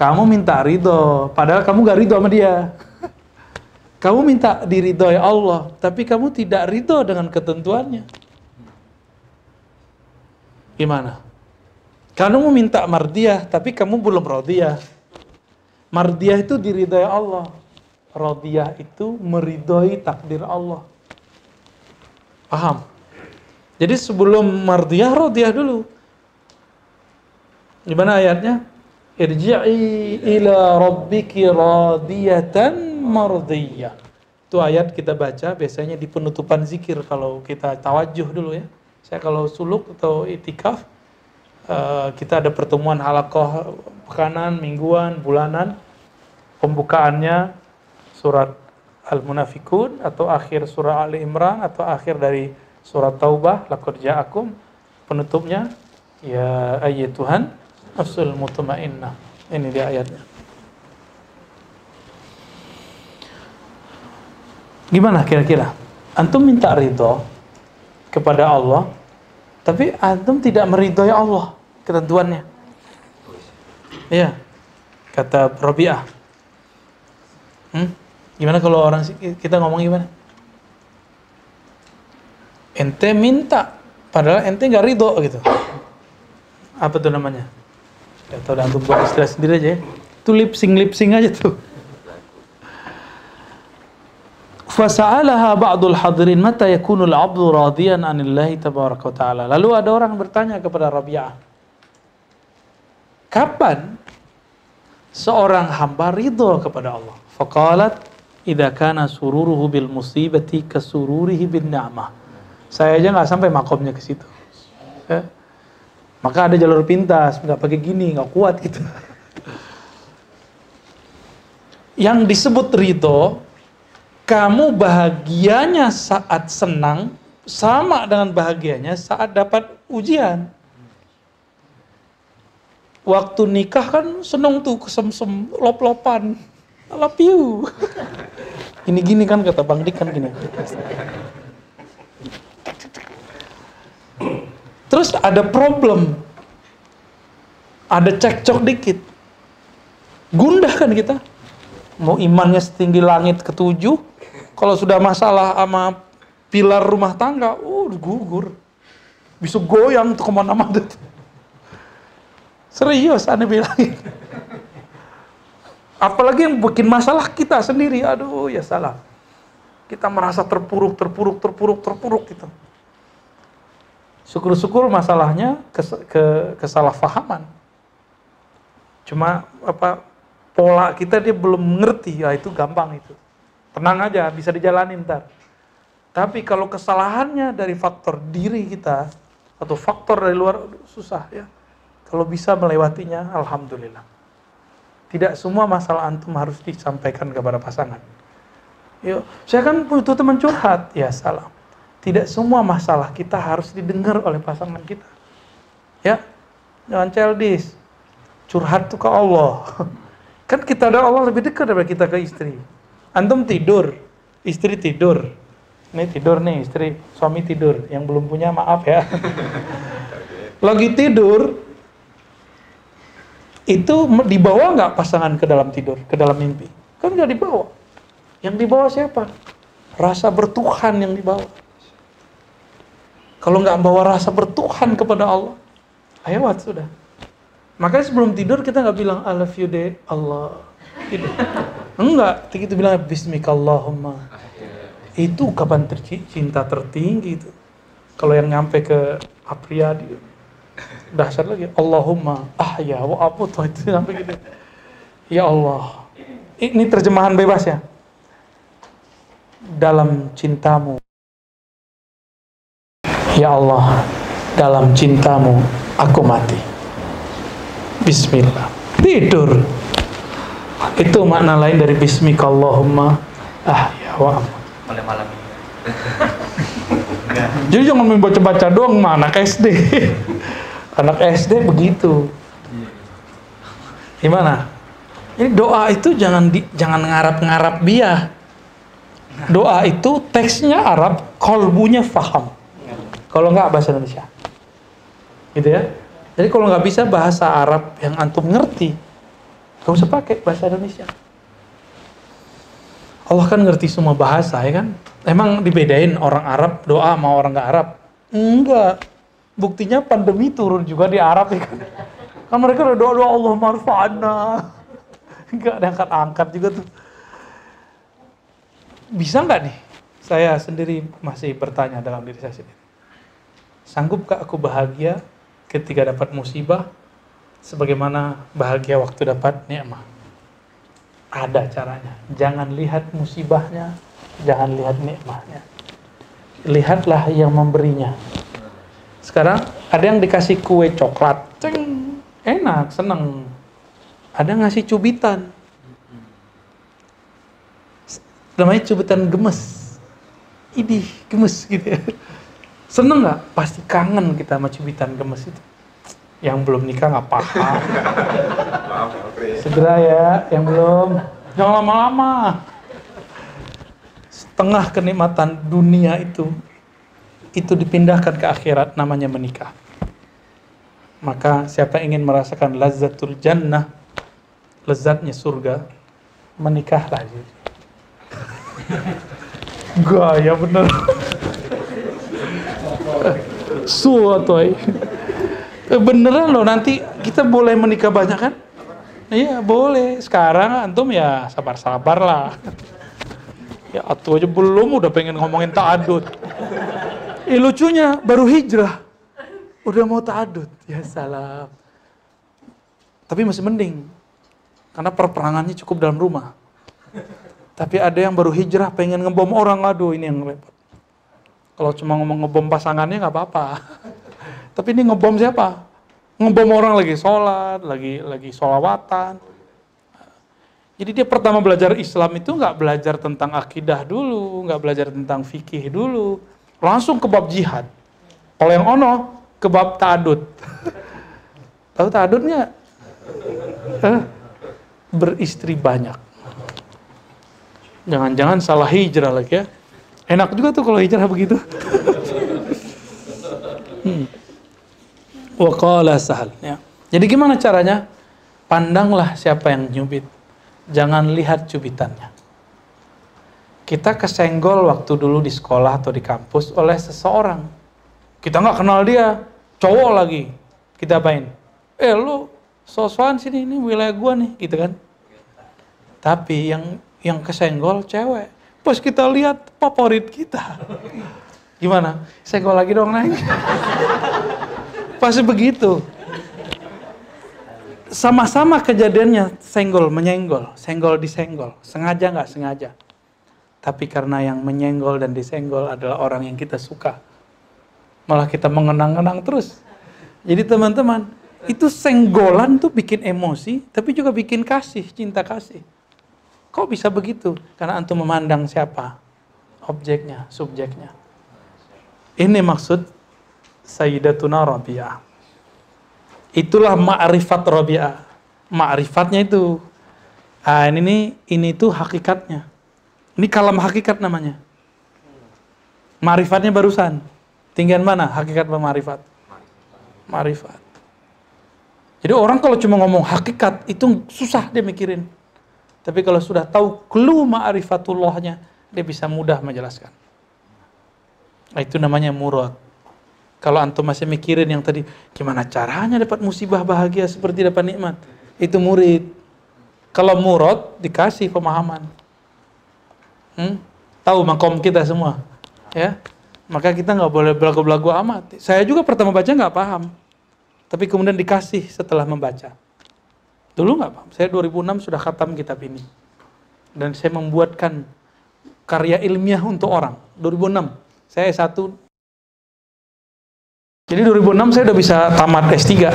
Kamu minta ridho, padahal kamu gak ridho sama dia. Kamu minta diridhoi Allah, tapi kamu tidak ridho dengan ketentuannya. Gimana? Kamu minta mardiyah, tapi kamu belum radiyah. Mardiyah itu diridhoi Allah. Radiyah itu meridhoi takdir Allah. Paham? Jadi sebelum mardiyah, radiyah dulu. Gimana ayatnya? Irji'i ila rabbiki radiyatan mardiyah. Itu ayat kita baca biasanya di penutupan zikir kalau kita tawajuh dulu ya. Saya kalau suluk atau itikaf eh, kita ada pertemuan halakoh pekanan, mingguan, bulanan. Pembukaannya surat Al-Munafikun atau akhir surah Ali Imran atau akhir dari surat Taubah laqad ja'akum penutupnya ya ayyatuhan nafsul mutmainnah. Ini dia ayatnya. Gimana kira-kira? Antum minta ridho kepada Allah, tapi antum tidak meridhoi Allah ketentuannya. Iya, kata Robiah. Hmm? Gimana kalau orang kita ngomong gimana? Ente minta, padahal ente nggak ridho gitu. Apa tuh namanya? Ya tau antum buat istilah sendiri aja ya. Itu lip sync lip sync aja tuh. Fasa'alaha ba'dul hadirin mata yakunul abdu radiyan anillahi tabaraka wa ta'ala. Lalu ada orang bertanya kepada Rabi'ah. Kapan seorang hamba ridho kepada Allah? Faqalat idza kana sururuhu bil musibati kasururihi bin ni'mah. Saya aja nggak sampai makomnya ke situ. Ya. Maka ada jalur pintas, nggak pakai gini, nggak kuat gitu. Yang disebut ridho kamu bahagianya saat senang sama dengan bahagianya saat dapat ujian. Waktu nikah kan seneng tuh kesem-sem lop-lopan. I love you. Gini-gini kan kata Bang Dik kan gini. Terus ada problem. Ada cekcok dikit. Gundah kan kita. Mau imannya setinggi langit ketujuh, kalau sudah masalah sama pilar rumah tangga, oh gugur. Bisa goyang tuh ke mana-mana. Serius, aneh bilangin. Apalagi yang bikin masalah kita sendiri, aduh ya salah. Kita merasa terpuruk, terpuruk, terpuruk, terpuruk gitu. Syukur-syukur masalahnya kes, ke, kesalahpahaman. Cuma apa pola kita dia belum ngerti, ya itu gampang itu. Tenang aja, bisa dijalanin ntar. Tapi kalau kesalahannya dari faktor diri kita atau faktor dari luar susah ya. Kalau bisa melewatinya, alhamdulillah. Tidak semua masalah antum harus disampaikan kepada pasangan. Yuk, saya kan butuh teman curhat, ya salah. Tidak semua masalah kita harus didengar oleh pasangan kita. Ya, jangan childish. Curhat tuh ke Allah. Kan kita ada Allah lebih dekat daripada kita ke istri. Antum tidur, istri tidur. Ini tidur nih, istri, suami tidur. Yang belum punya maaf ya. Lagi tidur, itu dibawa nggak pasangan ke dalam tidur, ke dalam mimpi? Kan nggak dibawa. Yang dibawa siapa? Rasa bertuhan yang dibawa. Kalau nggak bawa rasa bertuhan kepada Allah, lewat sudah. Makanya sebelum tidur kita nggak bilang I love you dad, Allah. Gitu. Enggak, kita bilang Bismikallahumma. Itu kapan terci- cinta tertinggi itu. Kalau yang nyampe ke Apriyadi, dahsyat lagi. Allahumma ahya wa amutu itu sampai gitu. Ya Allah. Ini terjemahan bebas ya. Dalam cintamu. Ya Allah, dalam cintamu aku mati. Bismillah. Tidur. Itu makna lain dari Bismikallahumma ahya wa. Mulai malam ini. Jadi jangan main baca-baca doang mah anak SD. Anak SD begitu. Gimana? Ini doa itu jangan di, jangan ngarap-ngarap biah. Doa itu teksnya Arab, kolbunya faham. Kalau nggak bahasa Indonesia. Gitu ya. Jadi kalau nggak bisa bahasa Arab yang antum ngerti, nggak usah pakai bahasa Indonesia. Allah kan ngerti semua bahasa ya kan? Emang dibedain orang Arab doa sama orang nggak Arab? Enggak. Buktinya pandemi turun juga di Arab ya kan? Kan mereka udah doa doa Allah marfa'na. Enggak ada angkat-angkat juga tuh. Bisa nggak nih? Saya sendiri masih bertanya dalam diri saya sendiri. Sanggupkah aku bahagia ketika dapat musibah sebagaimana bahagia waktu dapat nikmat? Ada caranya. Jangan lihat musibahnya, jangan lihat nikmatnya. Lihatlah yang memberinya. Sekarang ada yang dikasih kue coklat, ceng, enak, seneng. Ada ngasih cubitan, namanya cubitan gemes. Idih, gemes gitu ya. Seneng nggak? Pasti kangen kita sama cubitan gemes itu. Yang belum nikah nggak Pri. Segera ya, yang belum. Jangan lama-lama. Setengah kenikmatan dunia itu, itu dipindahkan ke akhirat namanya menikah. Maka siapa ingin merasakan lazzatul jannah, lezatnya surga, menikahlah. Gaya bener. Suatu Beneran loh nanti kita boleh menikah banyak kan? Iya boleh. Sekarang antum ya sabar-sabar lah. Ya atuh aja belum udah pengen ngomongin ta'adud. Eh lucunya baru hijrah. Udah mau ta'adud. Ya salam. Tapi masih mending. Karena perperangannya cukup dalam rumah. Tapi ada yang baru hijrah pengen ngebom orang. Aduh ini yang repot. Kalau cuma ngomong ngebom pasangannya nggak apa-apa. Tapi ini ngebom siapa? Ngebom orang lagi sholat, lagi lagi sholawatan. Jadi dia pertama belajar Islam itu nggak belajar tentang akidah dulu, nggak belajar tentang fikih dulu, langsung ke bab jihad. Kalau yang ono ke bab ta'adud. Tahu ta'adud nggak? Eh, beristri banyak. Jangan-jangan salah hijrah lagi ya. Enak juga tuh kalau hijrah begitu. hmm. Wa qala sahal. Ya. Jadi gimana caranya? Pandanglah siapa yang nyubit. Jangan lihat cubitannya. Kita kesenggol waktu dulu di sekolah atau di kampus oleh seseorang. Kita nggak kenal dia, cowok lagi. Kita apain? Eh lu sosokan sini, ini wilayah gua nih, gitu kan. Tapi yang yang kesenggol cewek. Pas kita lihat favorit kita. Gimana? Senggol lagi dong naik. Pasti begitu. Sama-sama kejadiannya senggol menyenggol, senggol disenggol, sengaja nggak sengaja. Tapi karena yang menyenggol dan disenggol adalah orang yang kita suka, malah kita mengenang-kenang terus. Jadi teman-teman, itu senggolan tuh bikin emosi, tapi juga bikin kasih, cinta kasih. Kok bisa begitu? Karena antum memandang siapa? Objeknya, subjeknya. Ini maksud Sayyidatuna Rabi'ah. Itulah ma'rifat Rabi'ah. Ma'rifatnya itu. Ah, ini nih, ini tuh hakikatnya. Ini kalam hakikat namanya. Ma'rifatnya barusan. Tinggian mana hakikat sama ma'rifat? Ma'rifat. Jadi orang kalau cuma ngomong hakikat itu susah dia mikirin. Tapi kalau sudah tahu clue ma'rifatullahnya, dia bisa mudah menjelaskan. Nah, itu namanya murad. Kalau antum masih mikirin yang tadi, gimana caranya dapat musibah bahagia seperti dapat nikmat? Itu murid. Kalau murad dikasih pemahaman. Hmm? Tahu makom kita semua, ya. Maka kita nggak boleh belagu-belagu amat. Saya juga pertama baca nggak paham, tapi kemudian dikasih setelah membaca. Dulu nggak paham. Saya 2006 sudah khatam kitab ini, dan saya membuatkan karya ilmiah untuk orang. 2006, saya S1 jadi 2006 saya udah bisa tamat S3.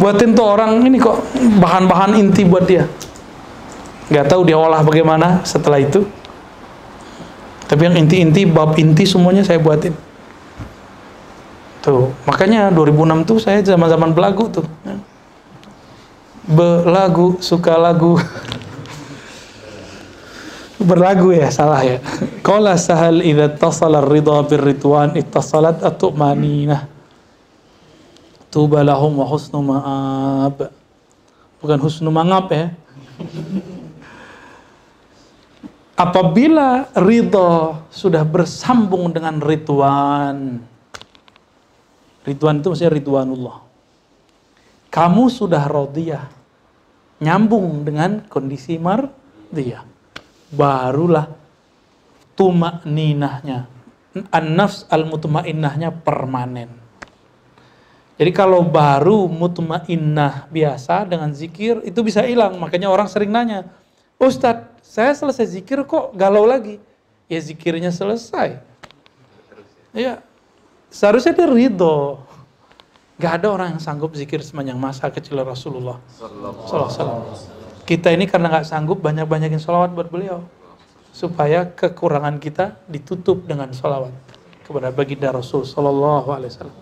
Buatin tuh orang ini kok bahan-bahan inti buat dia. Gak tahu dia olah bagaimana setelah itu. Tapi yang inti-inti, bab inti semuanya saya buatin. Tuh, makanya 2006 tuh saya zaman-zaman belagu tuh. Belagu, suka lagu. berlagu ya salah ya qala sahal idza tasala ridha birridwan ittasalat at-tumanina tuba lahum wa husnu ma'ab bukan husnu mangap ya apabila ridha sudah bersambung dengan ridwan ridwan itu maksudnya ridwanullah kamu sudah radiyah nyambung dengan kondisi mardiyah barulah tumak ninahnya an-nafs al-mutmainnahnya permanen. Jadi kalau baru mutmainnah biasa dengan zikir itu bisa hilang. Makanya orang sering nanya, Ustadz, saya selesai zikir kok galau lagi. Ya zikirnya selesai. Ya, seharusnya dia ridho. Gak ada orang yang sanggup zikir sepanjang masa kecil Rasulullah. Sallallahu kita ini karena nggak sanggup banyak-banyakin sholawat buat beliau supaya kekurangan kita ditutup dengan sholawat kepada baginda Rasul Sallallahu Alaihi Wasallam.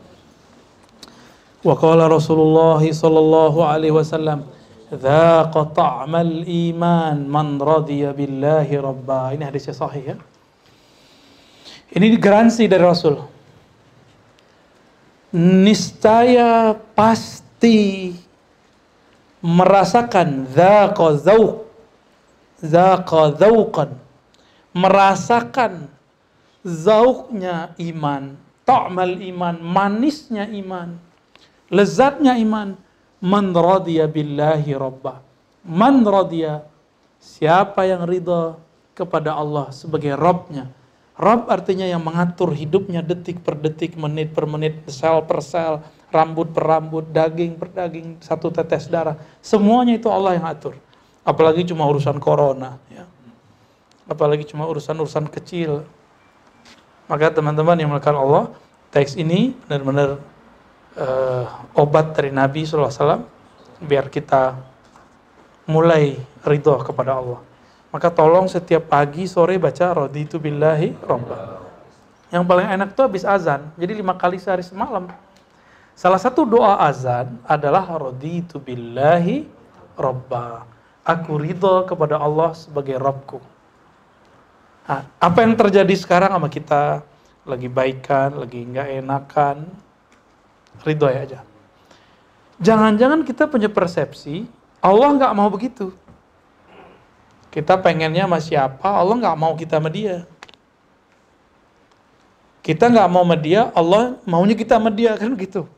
Wa qala Rasulullah Sallallahu Alaihi Wasallam, "Dzaqa ta'mal iman man radiya billahi rabba." Ini hadisnya sahih ya. Ini garansi dari Rasul. Niscaya pasti merasakan dzaqa dzauq dzaqa dzauqan merasakan zauknya iman ta'mal iman manisnya iman lezatnya iman man radiya billahi rabba man radiya siapa yang ridha kepada Allah sebagai Rabbnya Rabb artinya yang mengatur hidupnya detik per detik, menit per menit, sel per sel, rambut per rambut, daging per daging, satu tetes darah. Semuanya itu Allah yang atur. Apalagi cuma urusan corona. Ya. Apalagi cuma urusan-urusan kecil. Maka teman-teman yang melakukan Allah, teks ini benar-benar uh, obat dari Nabi SAW biar kita mulai ridho kepada Allah. Maka tolong setiap pagi sore baca raditu billahi robba. Yang paling enak tuh habis azan. Jadi lima kali sehari semalam. Salah satu doa azan adalah raditu billahi robba. Aku ridho kepada Allah sebagai Rabbku. Nah, apa yang terjadi sekarang sama kita? Lagi baikan, lagi nggak enakan. Ridho ya aja. Jangan-jangan kita punya persepsi, Allah nggak mau begitu. Kita pengennya sama siapa, Allah nggak mau kita sama dia. Kita nggak mau sama dia, Allah maunya kita sama dia, kan gitu.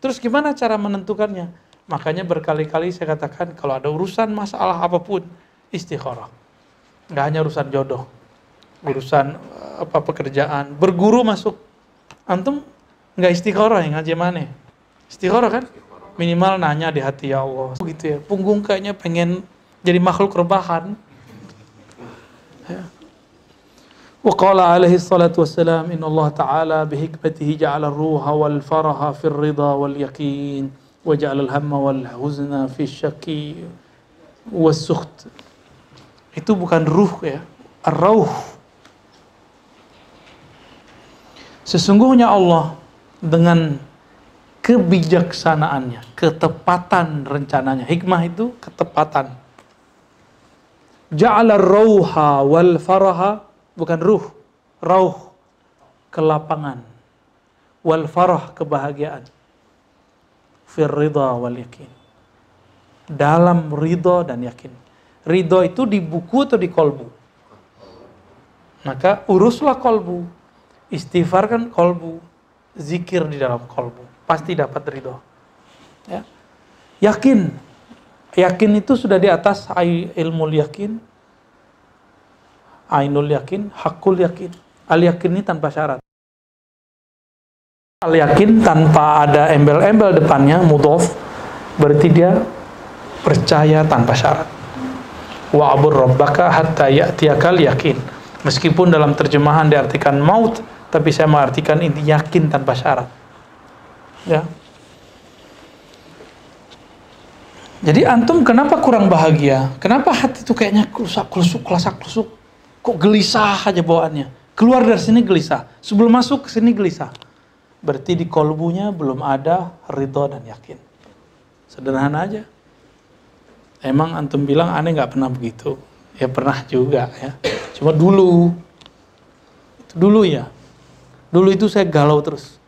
Terus gimana cara menentukannya? Makanya berkali-kali saya katakan kalau ada urusan masalah apa pun istikharah. Nggak hanya urusan jodoh, urusan eh, apa pekerjaan, berguru masuk. Antum nggak istikharah yang ngaji mana? Istikharah kan? Minimal nanya di hati ya Allah. Begitu ya. Punggung kayaknya pengen jadi makhluk rebahan. Ya. وقال عليه الصلاة والسلام إن الله تعالى بحكمته جعل الروح والفرح في الرضا واليقين وجعل الهم والحزن في الشك والسخط itu bukan ruh ya ar-rauh sesungguhnya Allah dengan kebijaksanaannya ketepatan rencananya hikmah itu ketepatan ja'ala rauha wal faraha bukan ruh, rauh, kelapangan, wal farah, kebahagiaan, fir ridha wal yakin. Dalam ridho dan yakin. Ridho itu di buku atau di kolbu? Maka uruslah kolbu. Istighfar kan kolbu, zikir di dalam kolbu, pasti dapat ridho. Ya. Yakin, yakin itu sudah di atas ilmu yakin, ainul yakin, hakul yakin. Al yakin ini tanpa syarat. Al yakin tanpa ada embel-embel depannya, mudof, berarti dia percaya tanpa syarat. Wa abur rabbaka hatta ya'tiyakal yakin. Meskipun dalam terjemahan diartikan maut, tapi saya mengartikan ini yakin tanpa syarat. Ya. Jadi antum kenapa kurang bahagia? Kenapa hati itu kayaknya kelusak kelusuk kelasak kelusuk? Kok gelisah aja bawaannya? Keluar dari sini gelisah. Sebelum masuk ke sini gelisah berarti di kolbunya belum ada ridho dan yakin. Sederhana aja. Emang antum bilang aneh nggak pernah begitu? Ya pernah juga ya. Cuma dulu, itu dulu ya. Dulu itu saya galau terus.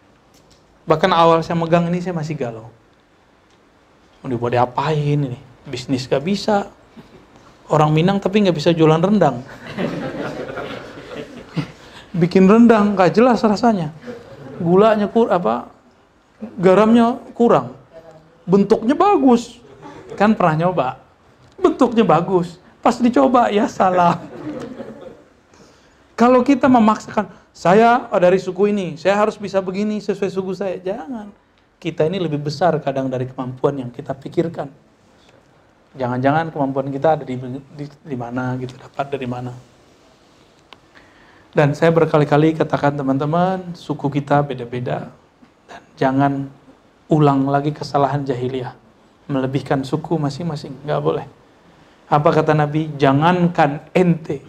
Bahkan awal saya megang ini saya masih galau. Mau dibuat diapain ini? Bisnis gak bisa. Orang Minang tapi nggak bisa jualan rendang. Bikin rendang gak jelas rasanya gulanya kur apa garamnya kurang bentuknya bagus kan pernah nyoba bentuknya bagus pas dicoba ya salah kalau kita memaksakan saya dari suku ini saya harus bisa begini sesuai suku saya jangan kita ini lebih besar kadang dari kemampuan yang kita pikirkan jangan-jangan kemampuan kita ada di, di, di mana gitu dapat dari mana dan saya berkali-kali katakan teman-teman, suku kita beda-beda. Dan jangan ulang lagi kesalahan jahiliyah. Melebihkan suku masing-masing, nggak boleh. Apa kata Nabi? Jangankan ente.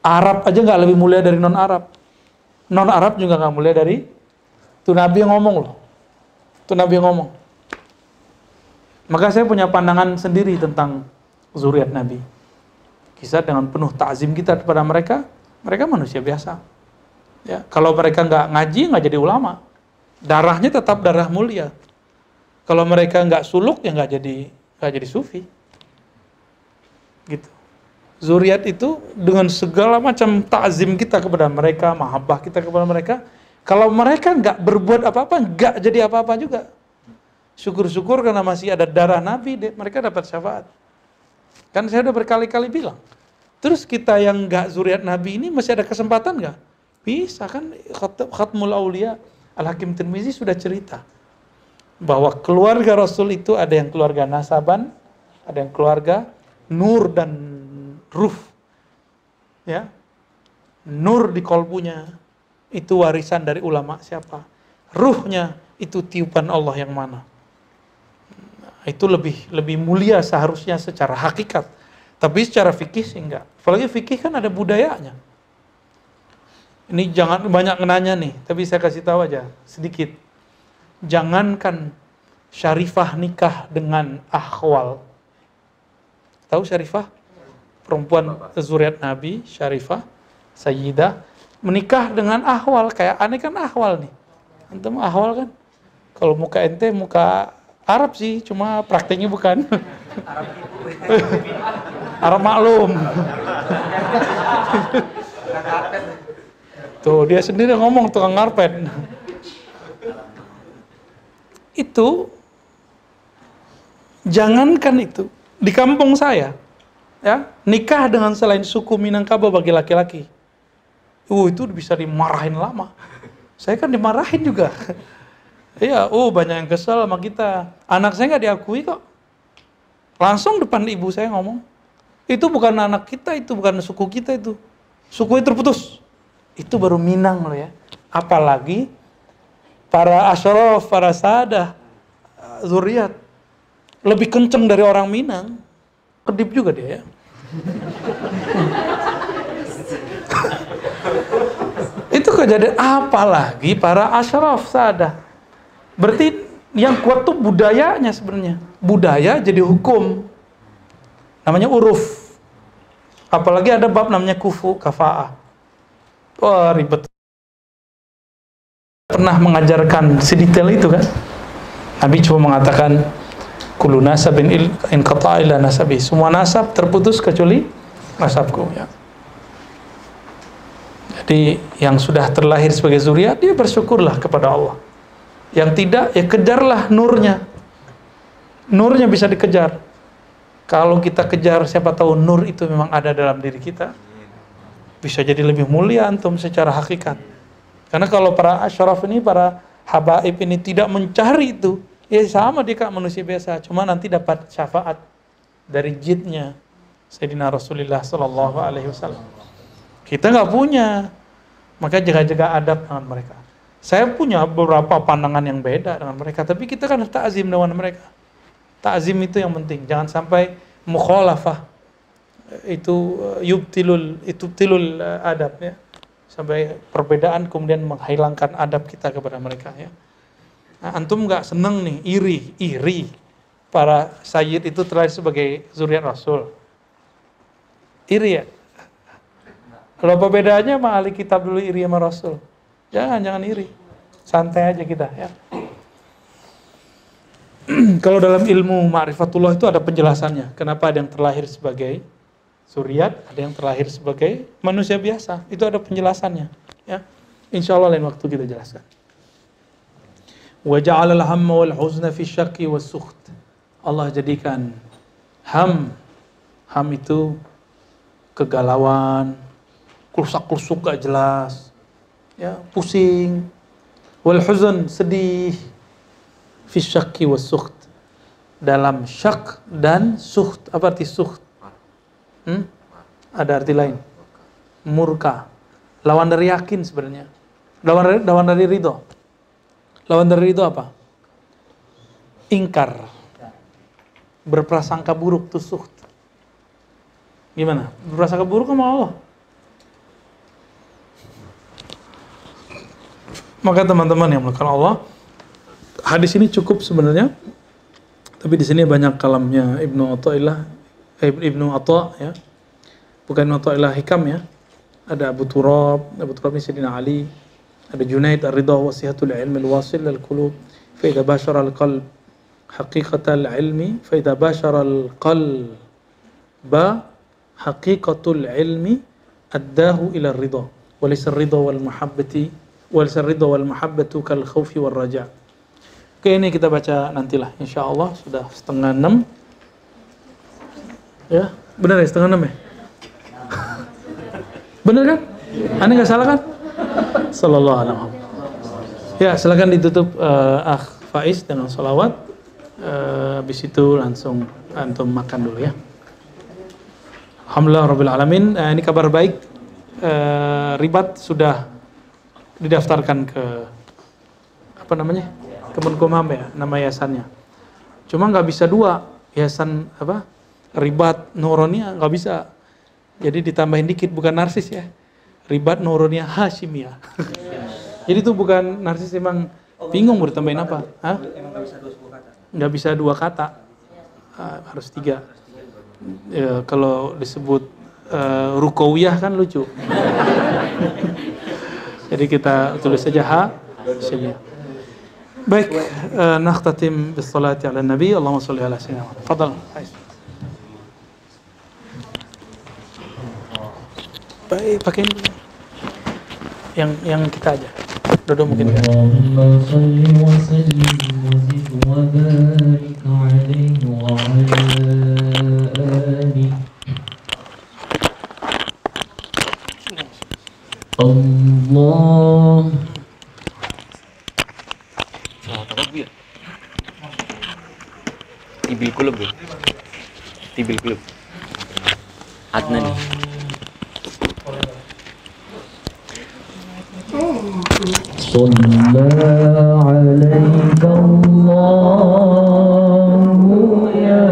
Arab aja nggak lebih mulia dari non-Arab. Non-Arab juga nggak mulia dari itu Nabi yang ngomong loh. Itu Nabi yang ngomong. Maka saya punya pandangan sendiri tentang zuriat Nabi. Kisah dengan penuh takzim kita kepada mereka, mereka manusia biasa. Ya, kalau mereka nggak ngaji, nggak jadi ulama. Darahnya tetap darah mulia. Kalau mereka nggak suluk, ya nggak jadi nggak jadi sufi. Gitu. Zuriat itu dengan segala macam takzim kita kepada mereka, mahabbah kita kepada mereka, kalau mereka nggak berbuat apa-apa, nggak jadi apa-apa juga. Syukur-syukur karena masih ada darah Nabi, mereka dapat syafaat. Kan saya udah berkali-kali bilang, Terus kita yang nggak zuriat Nabi ini masih ada kesempatan nggak? Bisa kan Khatmul Aulia Al-Hakim Tirmizi sudah cerita bahwa keluarga Rasul itu ada yang keluarga nasaban, ada yang keluarga nur dan ruh. Ya. Nur di kolbunya itu warisan dari ulama siapa? Ruhnya itu tiupan Allah yang mana? Itu lebih lebih mulia seharusnya secara hakikat tapi secara fikih sih enggak. Apalagi fikih kan ada budayanya. Ini jangan banyak nanya nih, tapi saya kasih tahu aja sedikit. Jangankan syarifah nikah dengan akhwal. Tahu syarifah? Perempuan zuriat Nabi, syarifah, sayyidah, menikah dengan ahwal. Kayak aneh kan ahwal nih. Antum ahwal kan? Kalau muka ente, muka Arab sih, cuma prakteknya bukan. Arab maklum. Tuh dia sendiri ngomong tukang karpet. Itu jangankan itu di kampung saya ya nikah dengan selain suku Minangkabau bagi laki-laki. Uh itu bisa dimarahin lama. Saya kan dimarahin juga. Iya, oh banyak yang kesel sama kita. Anak saya nggak diakui kok. Langsung depan ibu saya ngomong, itu bukan anak kita, itu bukan suku kita itu. Suku itu terputus. Itu baru Minang loh ya. Apalagi para asyraf, para sadah, zuriat. Lebih kenceng dari orang Minang. Kedip juga dia ya. itu kejadian apalagi para asyraf sadah. Berarti yang kuat tuh budayanya sebenarnya. Budaya jadi hukum. Namanya uruf. Apalagi ada bab namanya kufu, kafa'ah. Wah, ribet. Pernah mengajarkan sedetail itu kan? Nabi cuma mengatakan kullu nasabin in ila nasabi. Semua nasab terputus kecuali nasabku ya. Jadi yang sudah terlahir sebagai zuriat dia bersyukurlah kepada Allah. Yang tidak ya kejarlah nurnya. Nurnya bisa dikejar. Kalau kita kejar siapa tahu nur itu memang ada dalam diri kita. Bisa jadi lebih mulia antum secara hakikat. Karena kalau para asyraf ini para habaib ini tidak mencari itu, ya sama dia kak manusia biasa, cuma nanti dapat syafaat dari jidnya Sayyidina Rasulullah Sallallahu Alaihi Wasallam. Kita nggak punya, maka jaga-jaga adab dengan mereka. Saya punya beberapa pandangan yang beda dengan mereka, tapi kita kan harus takzim dengan mereka. Takzim itu yang penting, jangan sampai mukhalafah itu uh, yubtilul itu tilul uh, adab ya sampai perbedaan kemudian menghilangkan adab kita kepada mereka ya. Nah, antum nggak seneng nih iri iri. Para sayyid itu terlahir sebagai zuriat rasul. Iri ya? Kalau apa bedanya sama ahli kitab dulu iri sama rasul? Jangan jangan iri. Santai aja kita ya. Kalau dalam ilmu ma'rifatullah itu ada penjelasannya. Kenapa ada yang terlahir sebagai suriat, ada yang terlahir sebagai manusia biasa. Itu ada penjelasannya. Ya, insya Allah lain waktu kita jelaskan. Al-hamma wal huzna fi syakki sukht. Allah jadikan ham, ham itu kegalauan, klusak-klusuk gak jelas, ya pusing, wal huzn sedih, fi syakki was. Dalam syak dan sukht, apa arti sukht? Hmm? Ada arti lain. Murka. Lawan dari yakin sebenarnya. Lawan dari, lawan dari ridho. Lawan dari ridho apa? Ingkar. Berprasangka buruk tusuk. Gimana? Berprasangka buruk sama Allah. Maka teman-teman yang melakukan Allah, hadis ini cukup sebenarnya. Tapi di sini banyak kalamnya Ibnu Athaillah Ibnu Atta ya. Bukan Ibnu Athaillah Hikam ya. Ada Abu Turab, Abu Turab ini Sayyidina Ali, ada Junaid Ar-Ridha wa sihatul ilm al-wasil lil qulub fa idza bashara al-qalb haqiqatal ilmi fa idza bashara al-qalb ba haqiqatul ilmi addahu ila ar-ridha wa laysa ar-ridha wal mahabbati wa laysa ar-ridha wal mahabbatu kal khawfi war raja. Oke ini kita baca nantilah insyaallah sudah setengah enam Ya, benar ya setengah enam ya? benar kan? Anda nggak salah kan? Sallallahu alaihi wasallam. Ya, silakan ditutup uh, Akh Faiz dengan salawat. Uh, habis itu langsung antum makan dulu ya. Alhamdulillah Rabbil Alamin. Uh, ini kabar baik. Uh, ribat sudah didaftarkan ke apa namanya? Kemenkumham ya, nama yayasannya. Cuma nggak bisa dua yayasan apa? ribat nuronia nggak bisa. Jadi ditambahin dikit bukan narsis ya. Ribat nuronia Hashimiyah. Jadi itu bukan narsis emang bingung mau ditambahin apa? Hah? Nggak bisa dua kata. Ah, harus tiga. Ya, kalau disebut uh, rukawiyah kan lucu. Jadi kita tulis saja ha Hashimiyah. Baik, uh, nakhtatim bis ala nabi. Allahumma salli ala sayyidina. Fadal. Baik, pakai ini yang yang kita aja. Dodo mungkin kan Allah. Tibil kulub Tibil kulub Adnan. صلى عليك الله يا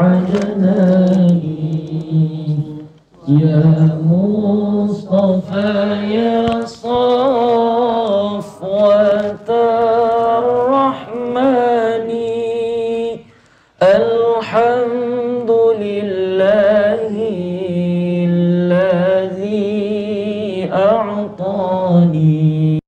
عجلاني يا مصطفى أعطاني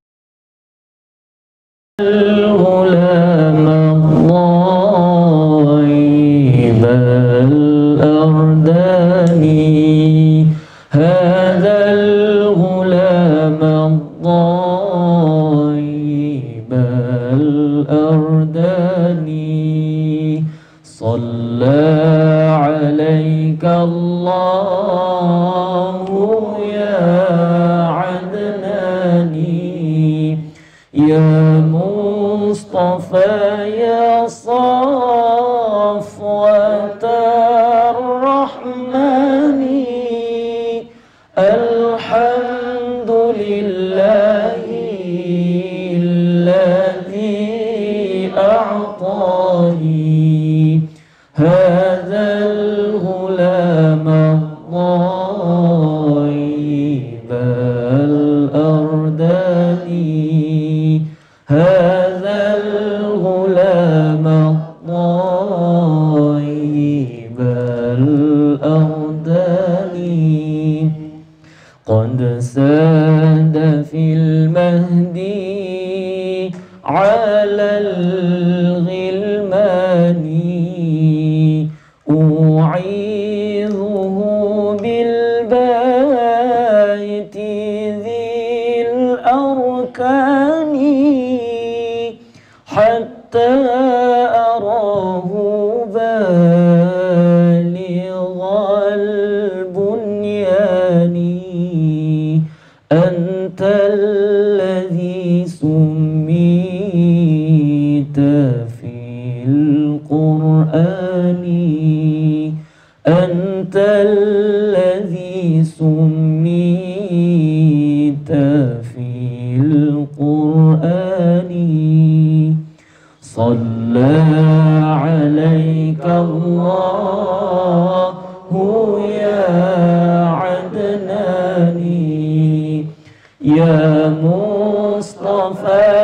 يا مصطفى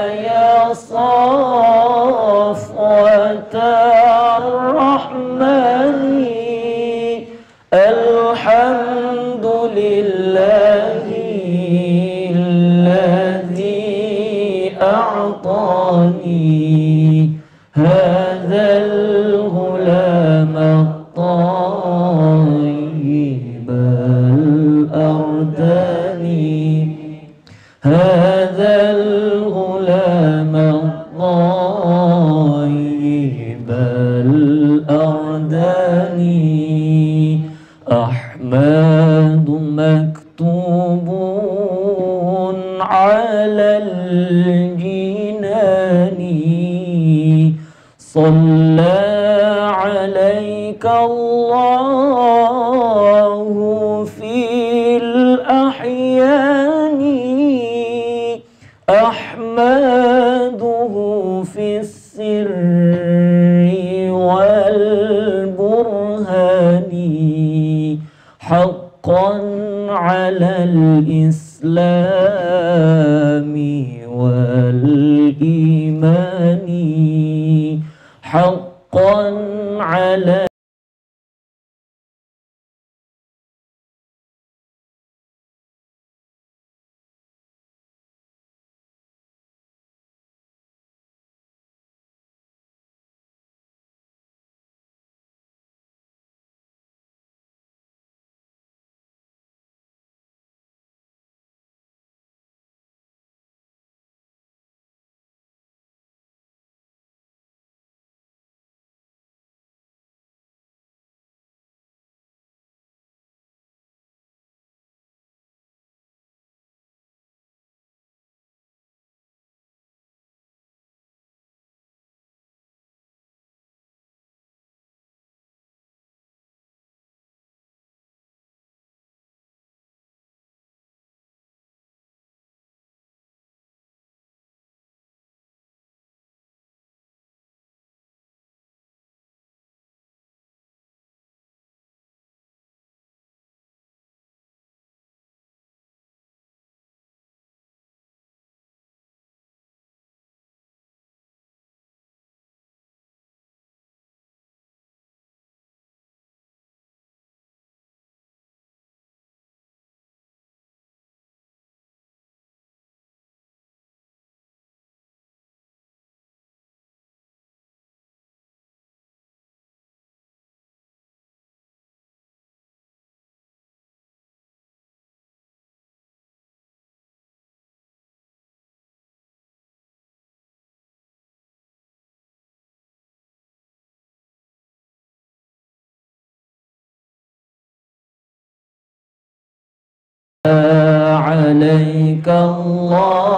عليك الله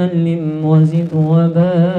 وسلم وزد وبارك